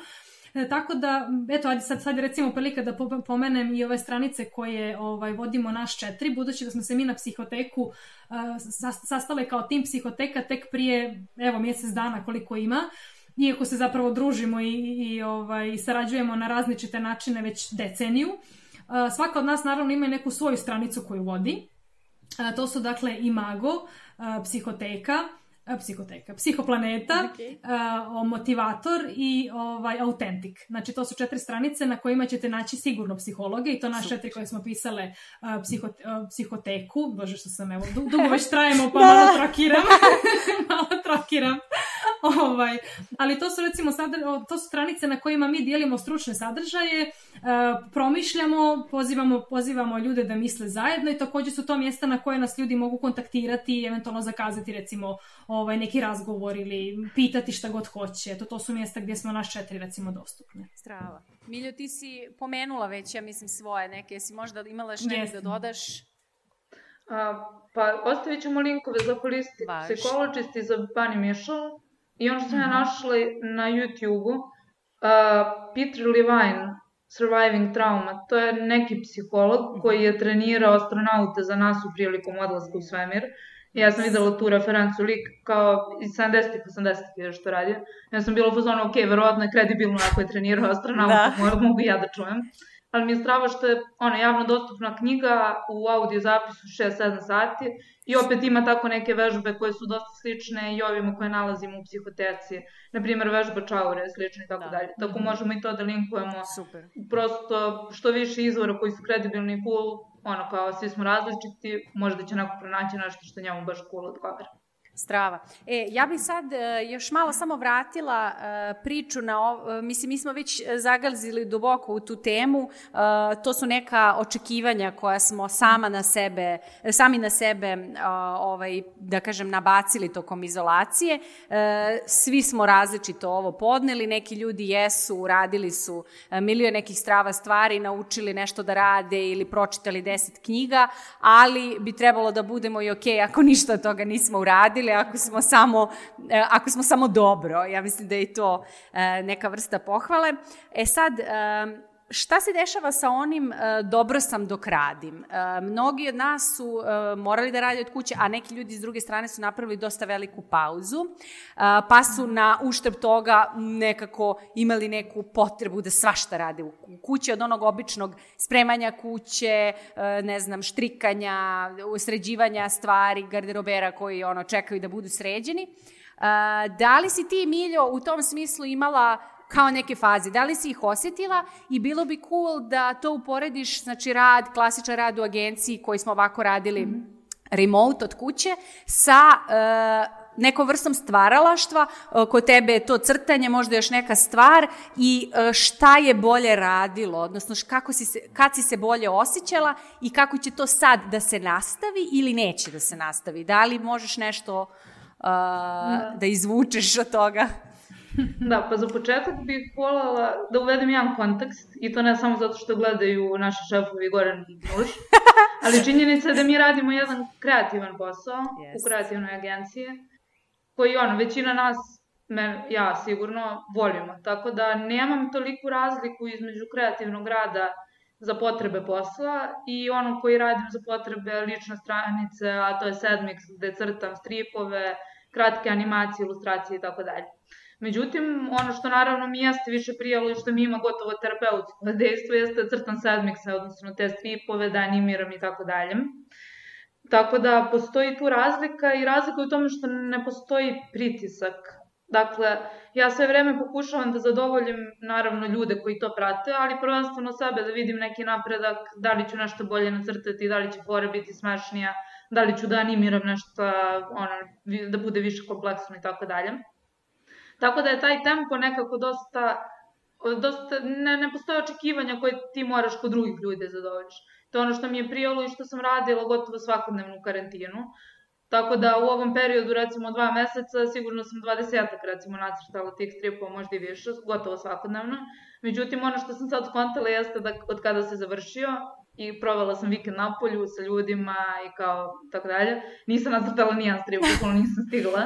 E, tako da, eto, ajde sad, sad recimo prilika da pomenem i ove stranice koje ovaj, vodimo naš četiri, budući da smo se mi na psihoteku uh, sastale kao tim psihoteka tek prije, evo, mjesec dana koliko ima, iako se zapravo družimo i, i ovaj, sarađujemo na različite načine već deceniju. Uh, svaka od nas naravno ima neku svoju stranicu koju vodi. Uh, to su dakle Imago, psihoteka, psihoteka, psihoplaneta, okay. uh, motivator i ovaj, autentik. Znači to su četiri stranice na kojima ćete naći sigurno psihologe i to naše četiri koje smo pisale uh, psiho, uh, psihoteku. Bože što sam evo, dugo već trajemo pa malo trakiram. [LAUGHS] malo trakiram. [LAUGHS] ovaj, ali to su recimo sadr, to su stranice na kojima mi dijelimo stručne sadržaje, e, promišljamo, pozivamo, pozivamo ljude da misle zajedno i također su to mjesta na koje nas ljudi mogu kontaktirati i eventualno zakazati recimo ovaj, neki razgovor ili pitati šta god hoće. To, to su mjesta gdje smo naš četiri recimo dostupne. Strava. Miljo, ti si pomenula već, ja mislim, svoje neke. Si možda imala još neke da dodaš? A, pa ostavit ćemo linkove za holistic psychologist i za Bunny Mišel. I ono što sam ja mhm. našla na YouTube-u, uh, Peter Levine, Surviving Trauma, to je neki psiholog mhm. koji je trenirao astronaute za nas u prilikom odlaska u svemir. I ja sam videla tu referencu lik kao iz 70-ih, 80-ih što radi. Ja sam bila u fazonu, ok, verovatno je kredibilno ako je trenirao astronauta, da. mogu ja da čujem ali mi je strava što je ona javno dostupna knjiga u audio zapisu 6-7 sati i opet ima tako neke vežbe koje su dosta slične i ovima koje nalazimo u psihoteci. Naprimjer, vežba čaure, slične i tako da. dalje. Tako mhm. možemo i to da linkujemo. Super. Prosto što više izvora koji su kredibilni i cool, ono kao svi smo različiti, možda će neko pronaći nešto što njemu baš cool odgovara. Strava. E, ja bih sad e, još malo samo vratila e, priču na, o, mislim, mi smo već zagalzili duboko u tu temu, e, to su neka očekivanja koja smo sama na sebe, sami na sebe, ovaj, da kažem, nabacili tokom izolacije. Svi smo različito ovo podneli, neki ljudi jesu, uradili su milion nekih strava stvari, naučili nešto da rade ili pročitali deset knjiga, ali bi trebalo da budemo i okej okay ako ništa od toga nismo uradili, radili ako smo samo, e, ako smo samo dobro. Ja mislim da je to e, neka vrsta pohvale. E sad, šta se dešava sa onim uh, dobro sam dok radim? Uh, mnogi od nas su uh, morali da rade od kuće, a neki ljudi s druge strane su napravili dosta veliku pauzu, pa su na uštrb toga nekako imali neku potrebu da svašta rade u kući, od onog običnog spremanja kuće, ne znam, štrikanja, sređivanja stvari, garderobera koji ono, čekaju da budu sređeni. Da li si ti, Miljo, u tom smislu imala kao neke faze. Da li si ih osetila i bilo bi cool da to uporediš, znači rad, klasičan rad u agenciji koji smo ovako radili mm -hmm. remote od kuće sa uh, nekom vrstom stvaralaštva, uh, kod tebe je to crtanje, možda još neka stvar i uh, šta je bolje radilo, odnosno kako si se, kad si se bolje osjećala i kako će to sad da se nastavi ili neće da se nastavi. Da li možeš nešto uh, da. da izvučeš od toga? [LAUGHS] Da, pa za početak bih voljela da uvedem jedan kontekst i to ne samo zato što gledaju naši šefovi Goran i Nuš, [LAUGHS] ali činjenica je da mi radimo jedan kreativan posao yes. u kreativnoj agenciji koji ono, većina nas, me, ja sigurno, volimo. Tako da nemam toliku razliku između kreativnog rada za potrebe posla i ono koji radim za potrebe lične stranice, a to je Sedmix gde crtam stripove, kratke animacije, ilustracije i tako dalje. Međutim, ono što naravno mi jeste više prijelo i što mi ima gotovo terapeutsko dejstvo jeste crtan sedmiksa, odnosno te stripove, da animiram i tako dalje. Tako da postoji tu razlika i razlika u tome što ne postoji pritisak. Dakle, ja sve vreme pokušavam da zadovoljim naravno ljude koji to prate, ali prvenstveno sebe da vidim neki napredak, da li ću nešto bolje nacrtati, da li će fora biti smešnija, da li ću da animiram nešto ono, da bude više kompleksno i tako dalje. Tako da je taj tempo nekako dosta, dosta ne, ne postoje očekivanja koje ti moraš kod drugih ljudi da zadovoljiš. To je ono što mi je prijalo i što sam radila gotovo svakodnevno u karantinu. Tako da u ovom periodu, recimo dva meseca, sigurno sam 20 recimo nacrtala tih stripova, možda i više, gotovo svakodnevno. Međutim, ono što sam sad skontala jeste da od kada se završio, i provela sam vikend na polju sa ljudima i kao tako dalje. Nisam nacrtala nijan strip, bukvalno nisam stigla.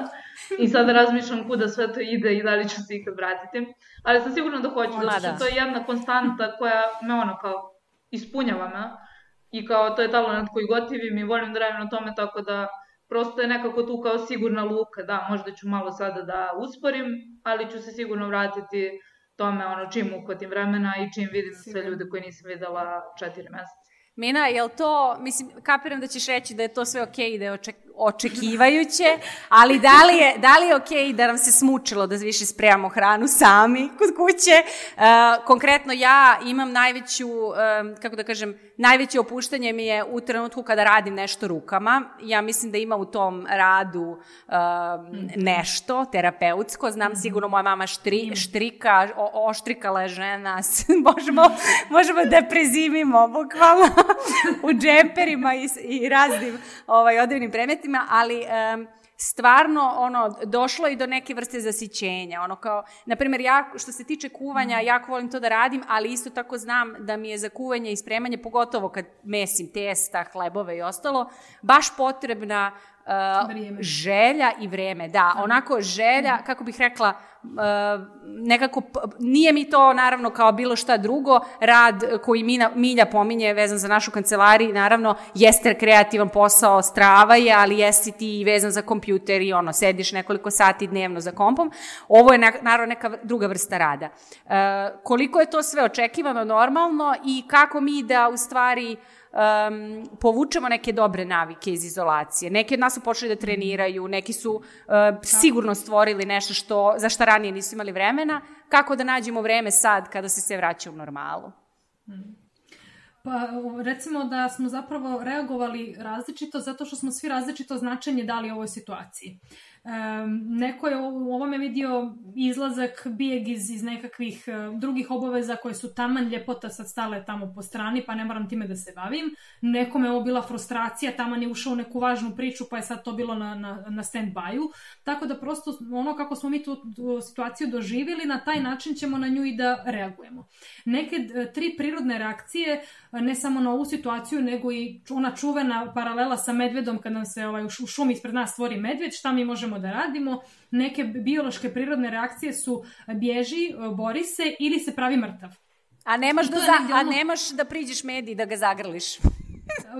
I sada razmišljam kuda sve to ide i da li ću se ikad vratiti. Ali sam sigurna da hoću, zato što da. to je jedna konstanta koja me ono kao ispunjava me. I kao to je talent koji gotivim i volim da radim na tome, tako da prosto je nekako tu kao sigurna luka, da, možda ću malo sada da usporim, ali ću se sigurno vratiti tome ono čim uhvatim vremena i čim vidim sve ljude koje nisam videla četiri meseca. Mina, jel to, mislim, kapiram da ćeš reći da je to sve okej, okay, da je oček, očekivajuće, ali da li je, da li je okej okay da nam se smučilo da više spremamo hranu sami kod kuće? Uh, konkretno ja imam najveću, um, kako da kažem, najveće opuštanje mi je u trenutku kada radim nešto rukama. Ja mislim da ima u tom radu um, nešto terapeutsko. Znam sigurno moja mama štri, štrika, o, oštrikala je žena, [LAUGHS] možemo, možemo da prezimimo bukvalno u džemperima i, i raznim ovaj, odivnim premetima, ali um, stvarno ono došlo i do neke vrste zasićenja ono kao na primjer ja što se tiče kuvanja mm. jako volim to da radim ali isto tako znam da mi je za kuvanje i spremanje pogotovo kad mesim testa hlebove i ostalo baš potrebna uh, želja i vreme da onako želja kako bih rekla nekako, nije mi to naravno kao bilo šta drugo, rad koji Mina, Milja pominje vezan za našu kancelariju, naravno jeste kreativan posao, strava je, ali jesi ti vezan za kompjuter i ono, sediš nekoliko sati dnevno za kompom. Ovo je naravno neka druga vrsta rada. koliko je to sve očekivano normalno i kako mi da u stvari uh, um, povučemo neke dobre navike iz izolacije. Neki od nas su počeli da treniraju, neki su uh, sigurno stvorili nešto što, za šta ranije nisu imali vremena. Kako da nađemo vreme sad kada se sve vraća u normalu? Pa recimo da smo zapravo reagovali različito zato što smo svi različito značenje dali ovoj situaciji. Um, neko je u ovome vidio izlazak bijeg iz, iz nekakvih uh, drugih obaveza koje su taman ljepota sad stale tamo po strani, pa ne moram time da se bavim. Nekome je ovo bila frustracija, taman je ušao u neku važnu priču, pa je sad to bilo na, na, na stand-by-u. Tako da prosto ono kako smo mi tu, tu situaciju doživjeli, na taj način ćemo na nju i da reagujemo. Neke tri prirodne reakcije, ne samo na ovu situaciju, nego i ona čuvena paralela sa medvedom kad nam se ovaj, u šumi ispred nas stvori medved, šta mi možemo da radimo. Neke biološke prirodne reakcije su bježi, bori se ili se pravi mrtav. A nemaš, da, za, a nemaš da priđeš mediji da ga zagrliš.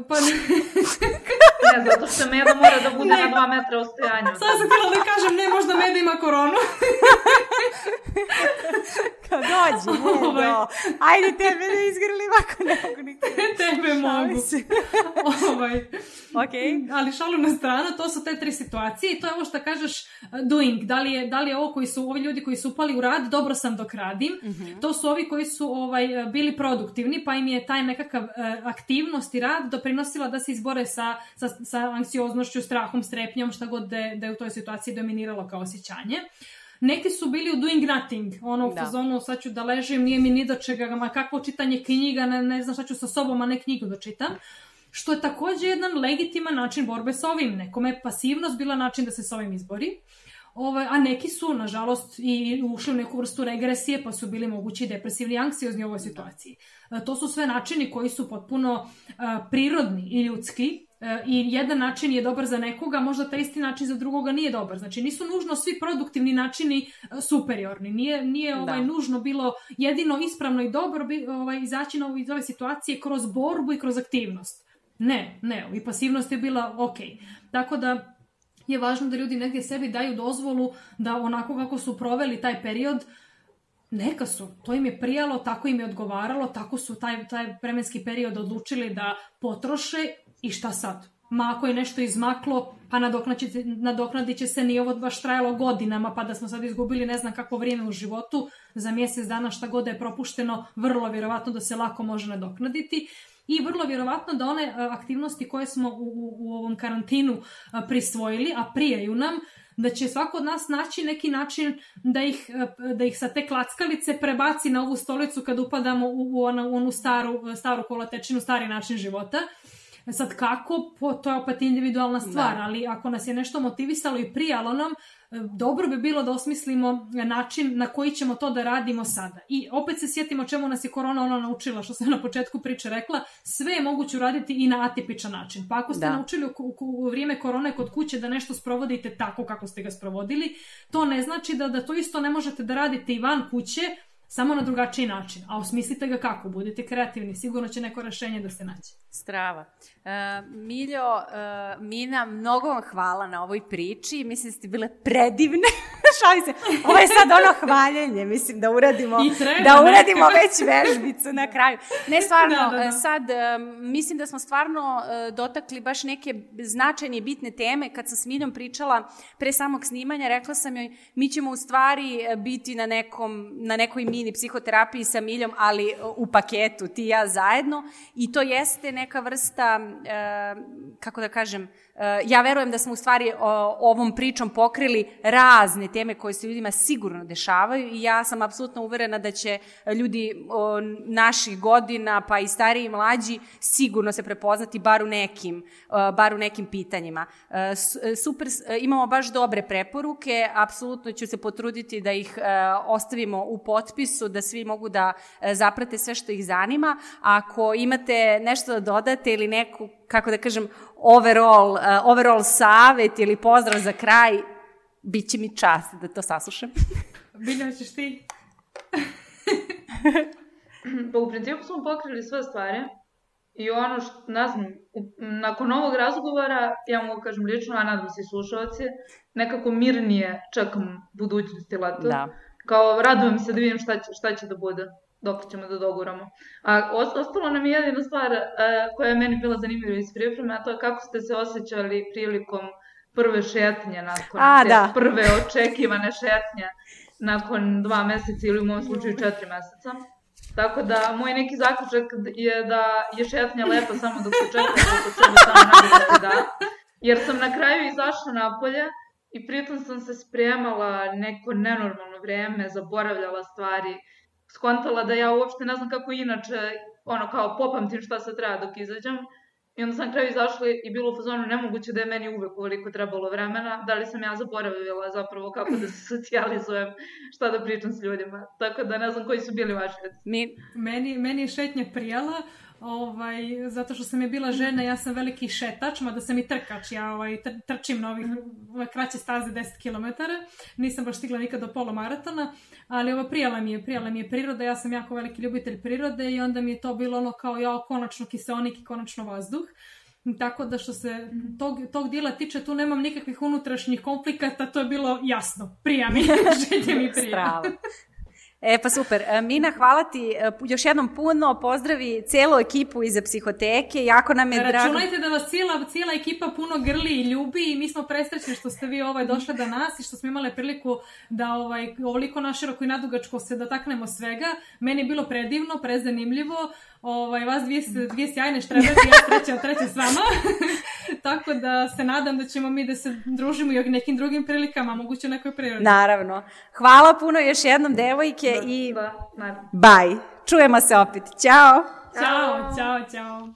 Pa ne. [LAUGHS] ne, zato što Meda mora da bude ne. na dva metra ostojanja. Sad sam htjela da kažem, ne možda Meda ima koronu. [LAUGHS] Kao dođi, Medo. Ovaj. Ajde tebe da izgrlim ako ne mogu nikada. [LAUGHS] tebe mogu. [LAUGHS] ovaj. Ok. Ali šalu na stranu, to su te tri situacije i to je ovo što kažeš uh, doing. Da li je, da li je ovo koji su, ovi ljudi koji su upali u rad, dobro sam dok radim. Mm -hmm. To su ovi koji su ovaj, bili produktivni, pa im je taj nekakav uh, aktivnost i rad doprinosila da se izbore sa, sa, sa anksioznošću, strahom, strepnjom, šta god da je, da je u toj situaciji dominiralo kao osjećanje. Neki su bili u doing nothing, ono u da. fazonu sad ću da ležim, nije mi ni do čega, ma kakvo čitanje knjiga, ne, ne znam šta ću sa sobom, a ne knjigu da čitam što je takođe jedan legitiman način borbe sa ovim. Nekome je pasivnost bila način da se sa ovim izbori. Ovaj, a neki su, nažalost, i ušli u neku vrstu regresije, pa su bili mogući depresivni i anksiozni u ovoj situaciji. E, to su sve načini koji su potpuno uh, prirodni i ljudski, e, i jedan način je dobar za nekoga, možda taj isti način za drugoga nije dobar. Znači nisu nužno svi produktivni načini superiorni. Nije, nije ovaj, da. nužno bilo jedino ispravno i dobro bi, ovaj, izaći na iz ove situacije kroz borbu i kroz aktivnost. Ne, ne, i pasivnost je bila ok. Tako da je važno da ljudi negdje sebi daju dozvolu da onako kako su proveli taj period, neka su, to im je prijalo, tako im je odgovaralo, tako su taj, taj vremenski period odlučili da potroše i šta sad? Ma ako je nešto izmaklo, pa nadoknadit će se, ni ovo baš trajalo godinama, pa da smo sad izgubili ne znam kakvo vrijeme u životu, za mjesec dana šta god da je propušteno, vrlo vjerovatno da se lako može nadoknaditi i vrlo vjerovatno da one aktivnosti koje smo u, u, u ovom karantinu prisvojili, a prijaju nam, da će svako od nas naći neki način da ih, da ih sa te klackalice prebaci na ovu stolicu kad upadamo u, u, onu, u onu staru, staru kolotečinu, stari način života. Sad kako, po, to je opet individualna stvar, da. ali ako nas je nešto motivisalo i prijalo nam, dobro bi bilo da osmislimo način na koji ćemo to da radimo sada. I opet se sjetimo čemu nas je korona ona naučila, što sam na početku priče rekla, sve je moguće uraditi i na atipičan način. Pa ako ste da. naučili u, u, u vrijeme korone kod kuće da nešto sprovodite tako kako ste ga sprovodili, to ne znači da, da to isto ne možete da radite i van kuće, samo na drugačiji način. A osmislite ga kako, budite kreativni, sigurno će neko rešenje da se nađe. Strava. Uh, Miljo, uh, Mina, mnogo vam hvala na ovoj priči. Mislim da ste bile predivne. [LAUGHS] Šali se. Ovo je sad ono hvaljenje. Mislim da uradimo, treba, da uradimo već vežbicu na kraju. Ne, [LAUGHS] stvarno, da, da, da. sad uh, mislim da smo stvarno uh, dotakli baš neke značajne i bitne teme. Kad sam s Miljom pričala pre samog snimanja, rekla sam joj, mi ćemo u stvari biti na, nekom, na nekoj mini psihoterapiji sa Miljom, ali u paketu, ti i ja zajedno. I to jeste neka vrsta, e, kako da kažem, e, ja verujem da smo u stvari ovom pričom pokrili razne teme koje se ljudima sigurno dešavaju i ja sam apsolutno uverena da će ljudi naših godina, pa i stariji i mlađi, sigurno se prepoznati bar u nekim, bar u nekim pitanjima. Super, imamo baš dobre preporuke, apsolutno ću se potruditi da ih ostavimo u potpisu, da svi mogu da zaprate sve što ih zanima. Ako imate nešto da dodate ili neku, kako da kažem, overall, uh, overall savet ili pozdrav za kraj, bit će mi čast da to saslušam. [LAUGHS] Bilja, ćeš ti? pa u principu smo pokrili sve stvari i ono što, ne znam, nakon ovog razgovora, ja mogu kažem lično, a nadam se i slušalci, nekako mirnije čekam budućnosti leta. Da. Kao, radujem se da vidim šta će, šta će da bude dok ćemo da doguramo. A ostalo nam je jedina stvar e, koja je meni bila zanimljiva iz pripreme, a to je kako ste se osjećali prilikom prve šetnje nakon a, te da. prve očekivane šetnje nakon dva meseca ili u mom slučaju četiri meseca. Tako da, moj neki zaključak je da je šetnja lepa samo dok se čeka, dok se samo nadate da. Jer sam na kraju izašla napolje i pritom sam se spremala neko nenormalno vreme, zaboravljala stvari, skontala da ja uopšte ne znam kako inače, ono kao popamtim šta se treba dok izađem. I onda sam kraju izašla i bilo u fazonu nemoguće da je meni uvek koliko trebalo vremena, da li sam ja zaboravila zapravo kako da se [LAUGHS] socijalizujem, šta da pričam s ljudima. Tako da ne znam koji su bili vaši. Mi... Meni, meni je šetnja prijala, ovaj, zato što sam je bila žena, ja sam veliki šetač, mada sam i trkač, ja ovaj, trčim na ovih ove kraće staze 10 km, nisam baš stigla nikad do polomaratona, ali ovo prijala mi je, prijala mi je priroda, ja sam jako veliki ljubitelj prirode i onda mi je to bilo ono kao ja konačno kiseonik i konačno vazduh. Tako da što se tog, tog dijela tiče, tu nemam nikakvih unutrašnjih konflikata, to je bilo jasno. Prija mi, [LAUGHS] [LAUGHS] želje mi prija. Strava. E, pa super. E, Mina, hvala ti e, još jednom puno. Pozdravi celu ekipu iza psihoteke. Jako nam je Računajte drago. Računajte da vas cijela, cijela ekipa puno grli i ljubi i mi smo presrećni što ste vi ovaj došli do nas i što smo imali priliku da ovaj, ovoliko naširoko i nadugačko se dotaknemo svega. Meni je bilo predivno, prezanimljivo. Ovaj, vas dvije, dvije sjajne štrebete, ja treća, treća s vama. Tako da se nadam da ćemo mi da se družimo i o nekim drugim prilikama, moguće nekoj prirodi. Naravno. Hvala puno još jednom, devojke, da, i da, naravno. bye. Čujemo se opet. Ćao! Ćao, ćao, ćao.